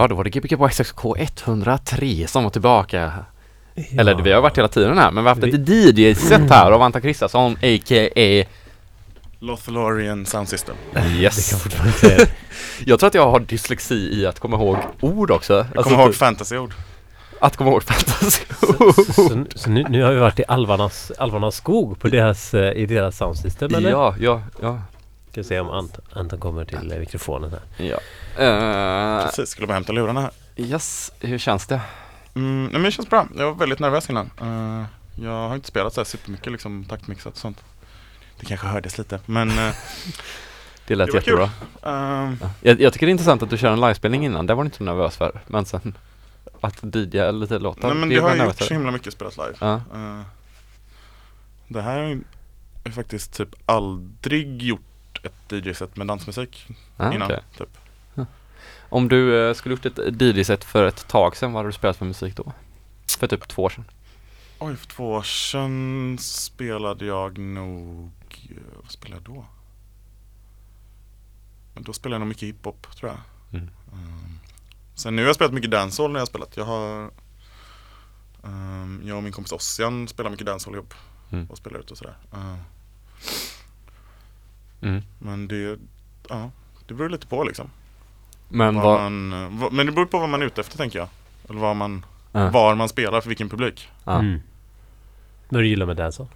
Ja, då var det Gbg på SXK 103 som var tillbaka. Eller vi har varit hela tiden här, men vi har haft ett DJ-set här av Anta Kristiansson, a.k.a. Lothlorien Sound System. Yes. jag tror att jag har dyslexi i att komma ihåg ord också. Jag Alltså, kommer ihåg typ- fantasyord. Att komma ihåg fantasy. Så, så nu, nu har vi varit i Alvarnas, Alvarnas skog på deras, eh, i deras soundsystem eller? Ja, ja, ja. Ska se om Ant, Anton kommer till mikrofonen här. Ja. Eh, Precis, skulle bara hämta lurarna här. yes, hur känns det? Mm, nej, men det känns bra. Jag var väldigt nervös innan. Eh, jag har inte spelat så här supermycket liksom taktmixat och sånt. Det kanske hördes lite, men eh, Det lät det jättebra. Ja. Jag, jag tycker det är intressant att du kör en livespelning innan, det var du inte så nervös för. Men sen att DJa lite låtar, nej men det det har jag gjort så himla mycket spelat live. Eh, det här har jag ju faktiskt typ aldrig gjort ett DJ-set med dansmusik Ah, innan. okej. Typ. Om du eh, skulle gjort ett DJ-set för ett tag sedan, vad hade du spelat för musik då? För typ två år sedan? Oj, för två år sedan spelade jag nog, eh, vad spelade jag då? Men då spelade jag nog mycket hiphop tror jag. Mm. Um, sen nu har jag spelat mycket dancehall när jag har spelat. Jag har um, Jag och min kompis Ossian spelar mycket dancehall ihop Mm. och spelar ut och sådär. Uh, Mm. men det, ja, det beror lite på liksom. Men Vad vad, man, eh, vad, men det beror på vad man är ute efter tänker jag. Eller vad man, Ja. var man spelar för vilken publik. Ja. Mm. Vad du gillar med dancehall?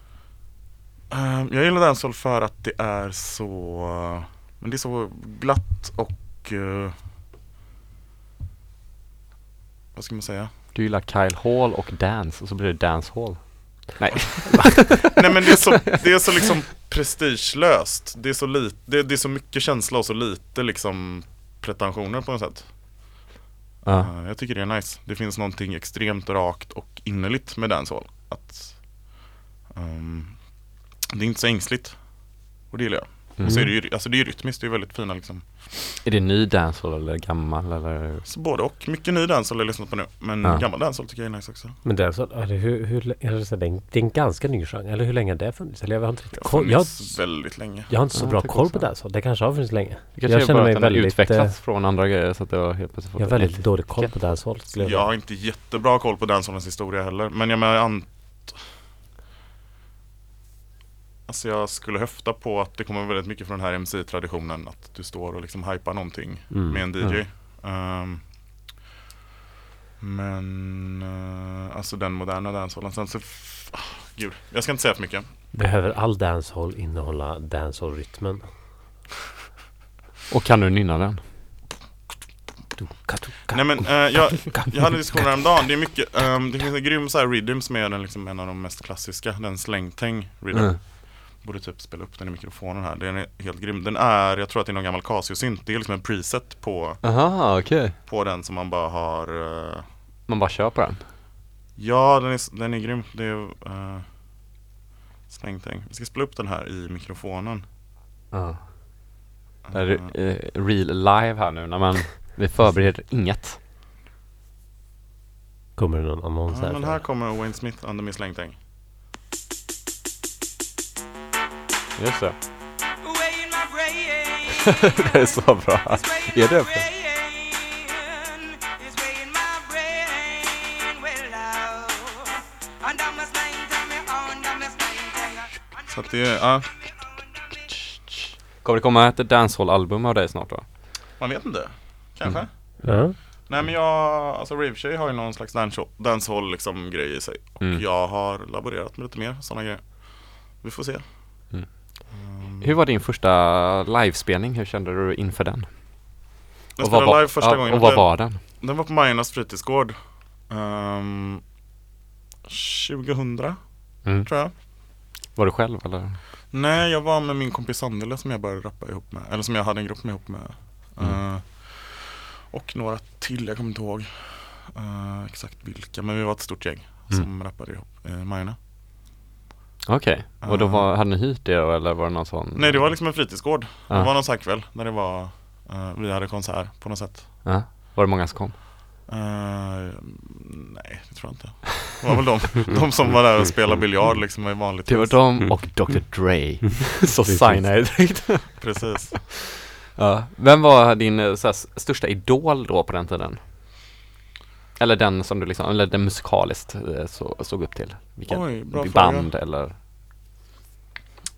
Ehm, jag gillar dancehall för att det är så Men det är så glatt och eh, Vad ska man säga? du gillar Kyle Hall och dance och så blir det dance hall. Nej. Nej men det är så, det är så liksom prestigelöst. Det är så lite, det, det är så mycket känsla och så lite liksom pretensioner på något sätt. Eh, Jag tycker det är nice. Det finns någonting extremt rakt och innerligt med dancehall att ehm, Det är inte så ängsligt. Och det gillar jag Mm. Och så är det ju, alltså det är ju rytmiskt, det är väldigt fina liksom Är det ny dancehall eller gammal eller? Så både och, mycket ny dancehall har jag lyssnat på nu Men Ja. gammal dancehall tycker jag är nice också Men dancehall, är det, hur, hur, lä- eller så, det, är en, det är en ganska ny genre. Eller hur länge har det funnits? Eller jag har inte riktigt Det har koll. Jag, väldigt länge jag har inte så Ja, bra jag koll på dancehall. Det kanske har funnits länge. Jag är känner mig väldigt, utvecklats eh, från andra grejer så att det har helt plötsligt Jag har väldigt dålig koll på dancehall. jag Jag har inte jättebra koll på dancehallens historia heller Men jag menar, jag ant... Alltså jag skulle höfta på att det kommer väldigt mycket från den här MC-traditionen Att du står och liksom hypar någonting Mm. med en DJ Ehm, Men eh, alltså den moderna dancehallen Sen så, ah, gud, jag ska inte säga för mycket Behöver all dancehall innehålla dancehall-rytmen? Och kan du nynna den? Nej men eh, jag, jag hade en diskussion häromdagen, det är mycket, ehm, det finns en grym så här rhythm som är den liksom en av de mest klassiska, den slängtäng rhythm Mm. Borde typ spela upp den i mikrofonen här, den är helt grym Den är, jag tror att det är någon gammal Casio-synt, det är liksom en preset på, Aha, okej. på den som man bara har eh, Man bara kör på den? Ja, den är, den är grym, det är uh, slängtäng Vi ska spela upp den här i mikrofonen Ja. Det är eh, real live här nu när man, vi förbereder inget. Kommer det någon annons Ja, här? men här kommer Wayne Smith under min slängtäng Just det. det är så bra. Är det? Så att det är, ja, Kommer det komma ett dancehall-album av dig snart då? man vet inte Kanske Ja. Nej men jag, alltså Ravetjej har ju någon slags dancehall, liksom grej i sig Och Mm. jag har laborerat med lite mer sådana grejer Vi får se Mm. Mm. Hur var din första livespelning? Hur kände du inför den? Jag spelade var- live första ja, gången Och vad var den? Den var på Majornas fritidsgård um, 2000 Mm. tror jag Var du själv eller? Nej jag var med min kompis Sandele som jag började rappa ihop med Eller som jag hade en grupp med ihop med Mm. Eh, Och några till, jag kommer inte ihåg eh, exakt vilka Men vi var ett stort gäng Mm. som rappade ihop uh, Majorna Okej, och då var, hade ni hyrt det eller var det någon sån? Nej det var liksom en fritidsgård Ja. Det var någon kväll när det var eh, Vi hade konsert på något sätt Ja. Var det många som kom? Eh, Nej det tror jag inte Det var väl de, de som var där och spelade biljard liksom i vanligt Det var de och Dr Dre. så signade direkt. Precis ja. Vem var din eh, så här, största idol då på den tiden? Eller den som du liksom, eller den musikaliskt eh, så, såg upp till? Vilken Oj, bra band fråga. eller?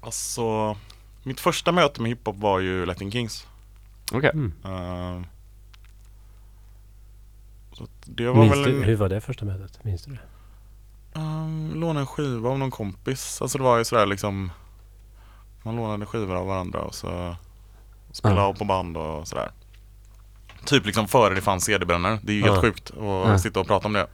Alltså Mitt första möte med hiphop var ju Latin Kings Okej. Mm. Eh, Så att det var Minns väl du, en, hur var det första mötet? Minns du det? um, Låna en skiva av någon kompis Alltså det var ju sådär liksom Man lånade skivor av varandra och så Spelade av på band och sådär Typ liksom före det fanns CD-brännare Det är ju Ja. helt sjukt att Ja. sitta och prata om det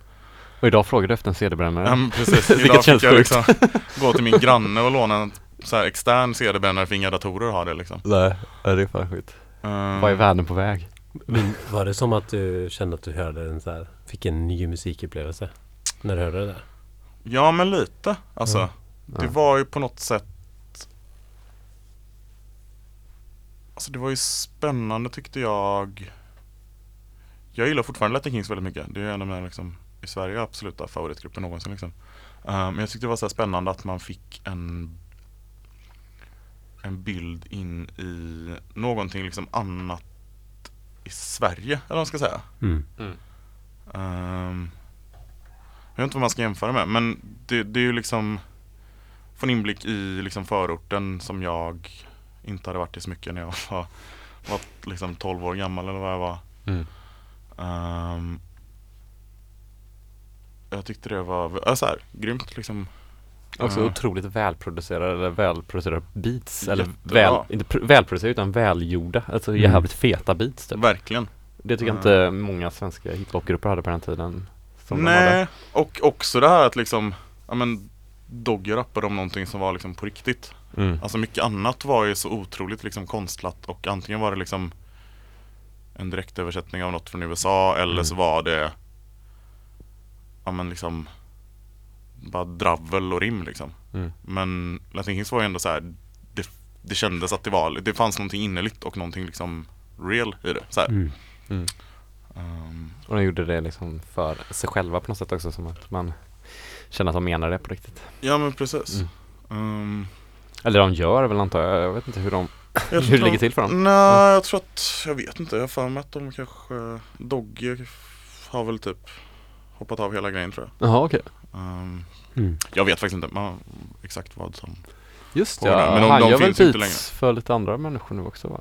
Och idag frågar du efter en CD-brännare? Ja men precis, Vilket idag känns fick jag sjukt. liksom gå till min granne och låna en så här extern CD-brännare för inga datorer har det liksom Nej, ja, det är fan sjukt. Eh, Vad är världen på väg? Men var det som att du kände att du hörde en så här, fick en ny musikupplevelse? När du hörde det där? Ja men lite, alltså Ja. Det Ja. var ju på något sätt Alltså det var ju spännande tyckte jag Jag gillar fortfarande Latin Kings väldigt mycket Det är en av mina liksom i Sverige absoluta favoritgrupper någonsin liksom Eh, Men jag tyckte det var så här spännande att man fick en En bild in i någonting liksom annat i Sverige, eller vad man ska säga. Mm. Mm. Ehm, jag vet inte vad man ska jämföra med, men det, det är ju liksom få en inblick i liksom förorten som jag inte hade varit i så mycket när jag var, var liksom 12 år gammal eller vad jag var. Mm. Ehm, jag tyckte det var äh, så här, grymt liksom. Också Ja. otroligt välproducerade, eller välproducerade beats. Eller väl, inte pr- välproducerade utan välgjorda. Alltså Mm. jävligt feta beats typ. Verkligen. Det tycker jag Ja. inte många svenska hiphopgrupper hade på den tiden. som de. Nej, och också det här att liksom, ja men Doggy rappade om någonting som var liksom på riktigt. Mm. Alltså mycket annat var ju så otroligt liksom konstlat och antingen var det liksom en direktöversättning av något från USA eller Mm. så var det ja men liksom bara dravel och rim liksom. Mm. Men Latin Kings var ju ändå så här det, det kändes att det var, det fanns någonting innerligt och någonting liksom real i det. Så här. Mm. Mm. Ehm, Och de gjorde det liksom för sig själva på något sätt också som att man känner att de menar det på riktigt. ja men precis. Mm. Ehm, Eller de gör väl antar jag, jag vet inte hur de, hur det ligger till för dem. Nej, jag tror att, jag vet inte, jag har för mig att de kanske, Doggy har väl typ hoppat av hela grejen tror jag. Jaha okej. Ehm, Mm. jag vet faktiskt inte man, exakt vad som Just ja, det. Men de- han de gör väl finns inte beats för lite andra människor nu också va?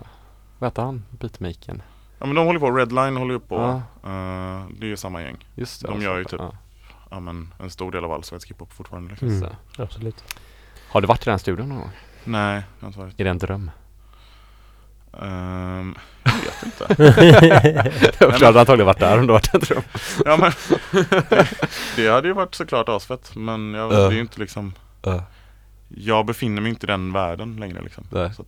Vad heter han? Beatmaken? Ja men de håller på, Redline håller ju på. Ja. Eh, det är ju samma gäng. Just det. De gör ju typ Ja, ja, men, en stor del av all svensk hiphop fortfarande. Liksom. Mm. Absolut. Har du varit i den studion någon gång? Nej, jag har inte varit. Är det en dröm? Ehm, jag vet inte. jag hade antagligen varit där om det varit dröm. ja, men, det hade ju varit såklart asfett men jag, Ja. det är ju inte liksom Ja. Jag befinner mig inte i den världen längre liksom. Att,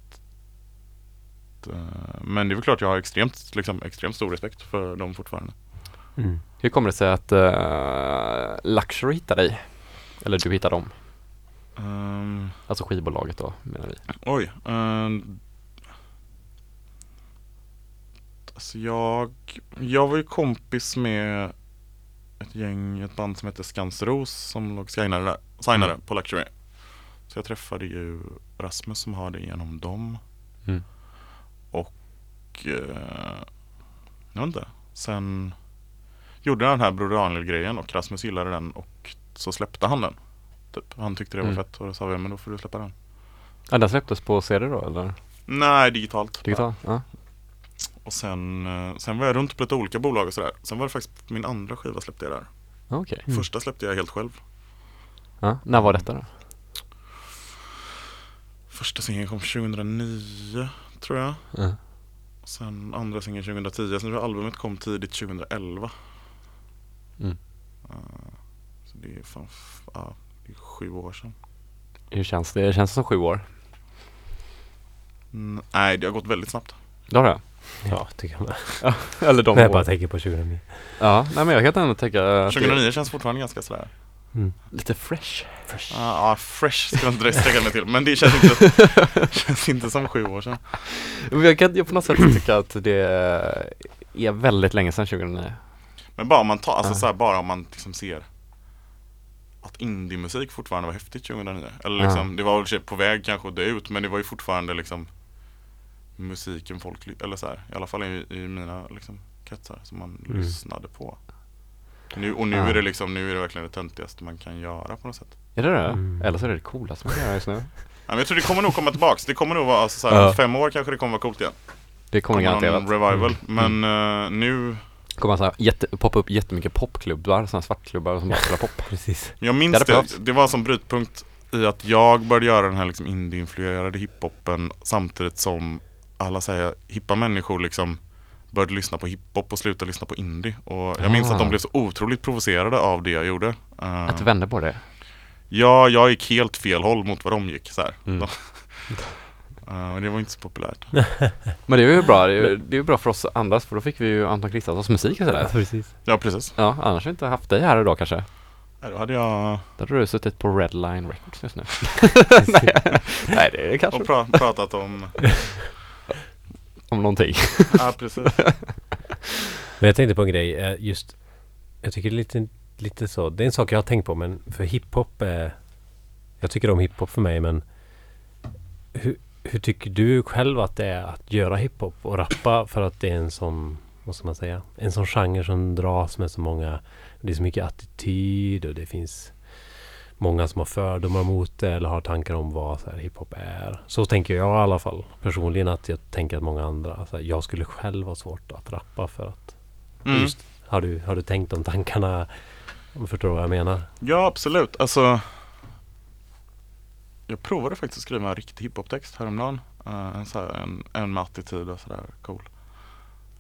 eh, men det är väl klart jag har extremt, liksom, extremt stor respekt för dem fortfarande. Mm. Hur kommer det sig att uh, Luxury hittar dig? Eller du hittar dem? Ehm, Alltså skivbolaget då menar vi. oj. ehm, alltså jag, jag var ju kompis med ett gäng, ett band som heter Skansros som låg signade där, signade Mm. på Luxury. Så jag träffade ju Rasmus som har det genom dem. Mm. Och eh, jag vet inte. Sen gjorde den här Broder Daniel grejen och Rasmus gillade den och så släppte han den. Typ. Han tyckte det var Mm. fett och då sa vi men då får du släppa den. Ja, den släpptes på CD då eller? Nej, digitalt. Digital? Ja. Och sen, eh, sen var jag runt på lite olika bolag och sådär. Sen var det faktiskt min andra skiva släppte jag där. Okej. Mm. Första släppte jag helt själv. Ja. När var detta då? Första singeln kom 2009 tror jag. Ja. Och sen andra singeln 2010. Sen tror jag albumet kom tidigt 2011. Mm. Så det är fan, ja, det är sju år sedan. Hur känns det? Känns det som sju år? Nej, det har gått väldigt snabbt. Det har det? Ja, tycker jag med. Eller de När jag bara åren. tänker på 2009. Ja, nej men jag kan ändå tänka att det 2009 känns fortfarande ganska sådär. Mm. är lite fresh. Fresh. Ja, ah, fresh ska jag inte sträcka mig till. Men det känns inte, känns inte som sju år sedan. Men jag kan jag på något sätt tycka att det är väldigt länge sedan 2009. Men bara om man tar, alltså Ja. så här, bara om man liksom ser att indiemusik fortfarande var häftigt 2009. Eller Ja. liksom, det var väl i och för sig på väg kanske att dö ut men det var ju fortfarande liksom musiken folk, eller så här, i alla fall i, i mina liksom, kretsar som man Mm. lyssnade på. Nu, och nu Ja. är det liksom, nu är det verkligen det töntigaste man kan göra på något sätt. Är det det? Mm. Eller så är det det coolaste man kan göra just nu. Ja, men jag tror det kommer nog komma tillbaks. Det kommer nog vara, alltså, så här, Ja. fem år kanske det kommer vara coolt igen. Det kommer Kommer garanterat. revival. Mm. Men eh, nu, kommer så här jätte, poppa upp jättemycket popklubbar, sådana svartklubbar som bara spelar pop. Precis. Jag minns Det det, det var som brytpunkt i att jag började göra den här liksom indie-influerade hiphopen samtidigt som alla säger hippa människor liksom började lyssna på hiphop och slutade lyssna på indie. Och jag minns Ah. att de blev så otroligt provocerade av det jag gjorde. Eh, Att du vände på det. ja, jag gick helt fel håll mot vad de gick. Så här. Mm. De- och det var inte så populärt. Men det är ju bra, det är ju, det är ju bra för oss andra för då fick vi ju Anton Kristianssons musik och Ja, sådär. precis. Ja, precis. Ja, annars hade vi inte haft dig här idag kanske. Ja, Då hade jag Då hade du suttit på Redline Records just nu. nej, nej, det är kanske och pra- pratat om... om någonting. Ja, precis. Men jag tänkte på en grej. eh, Just, jag tycker det är lite, lite så. Det är en sak jag har tänkt på. Men för hiphop är... Jag tycker om hiphop för mig men... Hur, hur tycker du själv att det är att göra hiphop och rappa för att det är en sån vad ska man säga, en sån genre som dras med så många, det är så mycket attityd och det finns många som har fördomar mot det eller har tankar om vad så här, hiphop är. Så tänker jag i alla fall personligen att jag tänker att många andra, så här, jag skulle själv ha svårt att rappa för att Mm. just, har, du, har du tänkt de tankarna? Om du förstår vad jag menar? Ja, absolut. Alltså Jag provade faktiskt att skriva en riktig hiphop-text häromdagen. Uh, en, så här, en, en med attityd och sådär cool.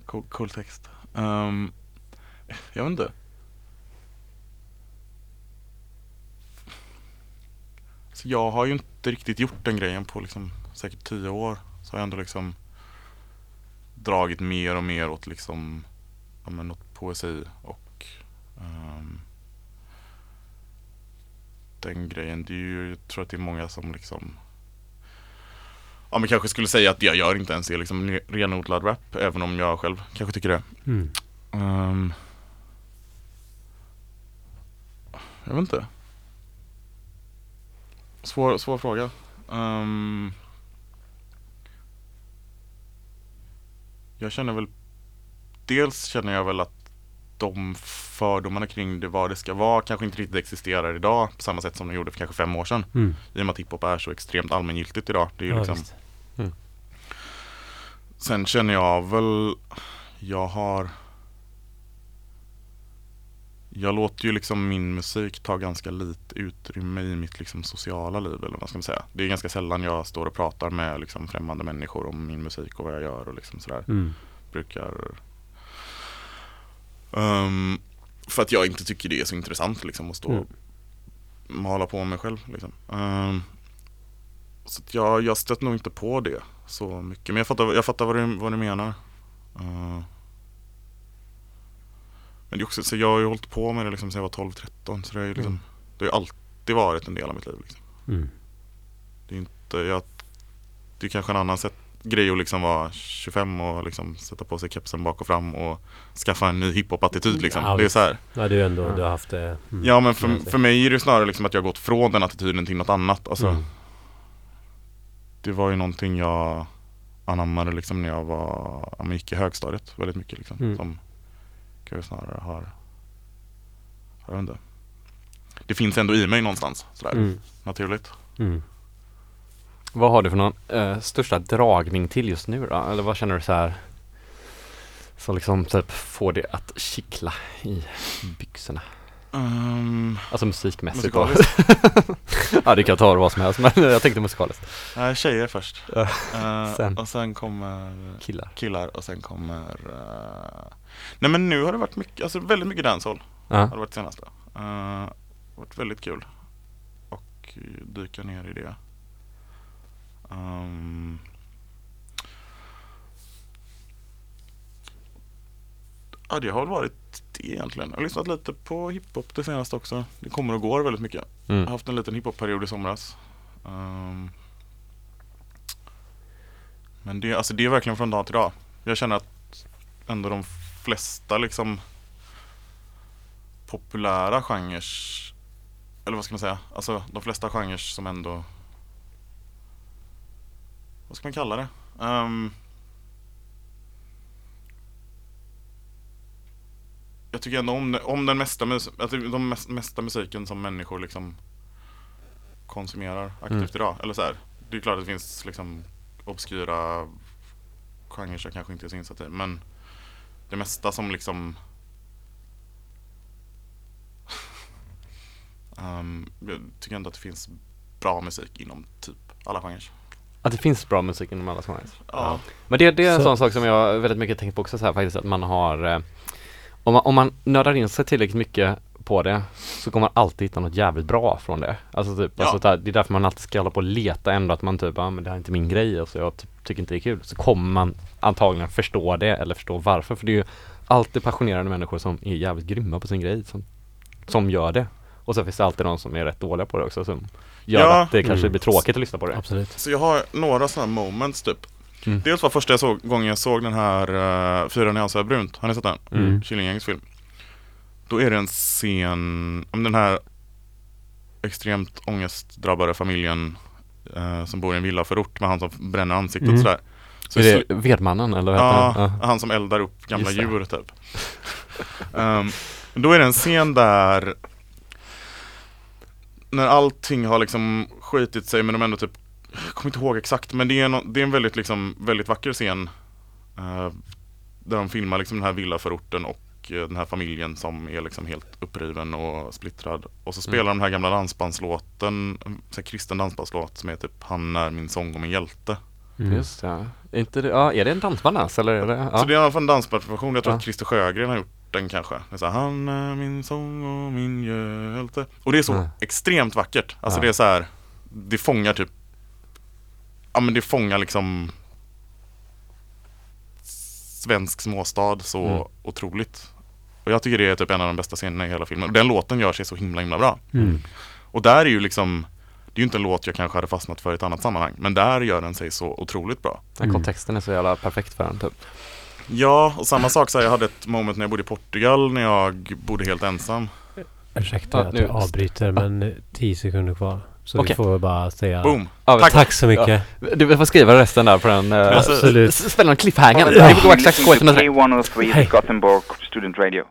Cool, cool text. Ehm, jag vet inte. Så jag har ju inte riktigt gjort den grejen på liksom säkert tio år. Så har jag ändå liksom dragit mer och mer åt liksom ja, men åt poesi och ehm, den grejen. Det är ju, jag tror att det är många som liksom Ja men kanske skulle säga att jag gör inte ens det liksom re- renodlad rap även om jag själv kanske tycker det. Mm. Ehm, jag vet inte. Svår, svår fråga. Ehm, jag känner väl Dels känner jag väl att de fördomarna kring det vad det ska vara kanske inte riktigt existerar idag på samma sätt som de gjorde för kanske fem år sedan. Mm. I och med att hiphop är så extremt allmängiltigt idag. Det är ju Ja, liksom visst. Sen känner jag väl Jag har Jag låter ju liksom min musik ta ganska lite utrymme i mitt liksom sociala liv eller vad ska man säga. Det är ganska sällan jag står och pratar med liksom främmande människor om min musik och vad jag gör och liksom sådär. Mm. Brukar Ehm, För att jag inte tycker det är så intressant liksom att stå Mm. och mala på mig själv liksom. Ehm, så jag, jag stött nog inte på det så mycket. Men jag fattar, jag fattar vad, du, vad du menar. Eh, men det är också, så jag har ju hållit på med det liksom sedan jag var 12-13 så det, är liksom, Mm. det har ju alltid varit en del av mitt liv. Liksom. Mm. Det är inte, jag, det är kanske en annan sätt, grej att liksom vara 25 och liksom sätta på sig kepsen bak och fram och skaffa en ny hiphop-attityd liksom. Ja, det är så här. Ja, du, ändå, du har haft det. mm. Ja men för, för mig är det snarare liksom att jag har gått från den attityden till något annat. Alltså, Mm. Det var ju någonting jag anammade liksom när jag var, ja, men gick i högstadiet väldigt mycket liksom. Mm. Som kanske snarare har, jag vet inte. Det finns ändå i mig någonstans sådär, Mm. naturligt. Mm. Vad har du för någon eh, största dragning till just nu då? Eller vad känner du så här som liksom typ får det att kittla i byxorna? Um, Alltså musikmässigt då. Ja det kan ta vad som helst men jag tänkte musikaliskt. nej, tjejer först. Eh, sen. Och sen kommer Killar. killar och sen kommer eh, Nej men nu har det varit mycket, alltså väldigt mycket dancehall Ja. Har det varit senaste uh, Det har varit väldigt kul Och dyka ner i det Ehm, Ja det har väl varit det egentligen Jag har lyssnat lite på hiphop det senaste också Det kommer och går väldigt mycket Jag Mm. har haft en liten hiphop-period i somras Ehm, Men det, alltså det är verkligen från dag till dag Jag känner att ändå de flesta liksom populära genrer Eller vad ska man säga? Alltså de flesta genrer som ändå Vad ska man kalla det? Ehm, jag tycker ändå om, om den mesta, alltså de mest, mesta musiken som människor liksom konsumerar aktivt Mm. idag. Eller så här, det är klart att det finns liksom obskyra genrer jag kanske inte är så insatt i. Men det mesta som liksom Ehm, Jag tycker ändå att det finns bra musik inom typ alla genrer. Att det finns bra musik inom alla genrer. Ja. Men det, det är en Så- sån sak som jag väldigt mycket tänkt på också så här faktiskt att man har eh, om, man, om man nördar in sig tillräckligt mycket på det så kommer man alltid hitta något jävligt bra från det. Alltså typ, Ja. alltså, det är därför man alltid ska hålla på och leta ändå att man typ, ja men det här är inte min grej och så jag typ, tycker inte det är kul. Så kommer man antagligen förstå det eller förstå varför. För det är ju alltid passionerade människor som är jävligt grymma på sin grej som, som gör det. Och så finns det alltid de som är rätt dåliga på det också som gör Ja. att det kanske Mm. blir tråkigt att lyssna på det. Absolut. Så jag har några sådana moments typ. Mm. Dels var första jag såg, gången jag såg den här uh, Fyra nyanser av brunt. Har ni sett den? Mm. Killinggängs film. Då är det en scen om den här extremt ångestdrabbade familjen eh, som bor i en villaförort med han som bränner ansiktet Mm. och sådär. Så är det vedmannen eller vad heter Ja, han? Ja. han som eldar upp gamla Just djur typ. Ehm, då är det en scen där när allting har liksom skitit sig men de ändå typ, jag kommer inte ihåg exakt men det är, no, det är en väldigt liksom, väldigt vacker scen eh, där de filmar liksom den här villaförorten och eh, den här familjen som är liksom helt uppriven och splittrad. Och så spelar Mm. de den här gamla dansbandslåten, en kristen dansbandslåt som är typ Han är min sång om en hjälte. Mm. Just det, Inte det, ja, är det en dansband alltså, eller? Är det, ja. Så det är i alla fall en dansbandsversion, jag tror Ja. att Christer Sjögren har gjort den kanske. Så här, Han är min sång och min hjälte. Och det är så Ja. extremt vackert. Alltså Ja. det är så här, det fångar typ, ja men det fångar liksom svensk småstad så Mm. otroligt. Och jag tycker det är typ en av de bästa scenerna i hela filmen. Och den låten gör sig så himla himla bra. Mm. Och där är ju liksom, det är ju inte en låt jag kanske hade fastnat för i ett annat sammanhang. Men där gör den sig så otroligt bra. Den kontexten är så jävla perfekt för den typ. Ja, och samma sak så här, jag hade ett moment när jag bodde i Portugal när jag bodde helt ensam. Ursäkta att jag avbryter men eh, 10 sekunder kvar. Så Okej. vi får bara säga Boom! Ja, Tack. tack så mycket. Du får skriva resten där på den uh, Absolut. Absolut. spännande cliffhangern. Ja. Vi får gå exakt K103. K103 Hey. Gothenburg Student Radio.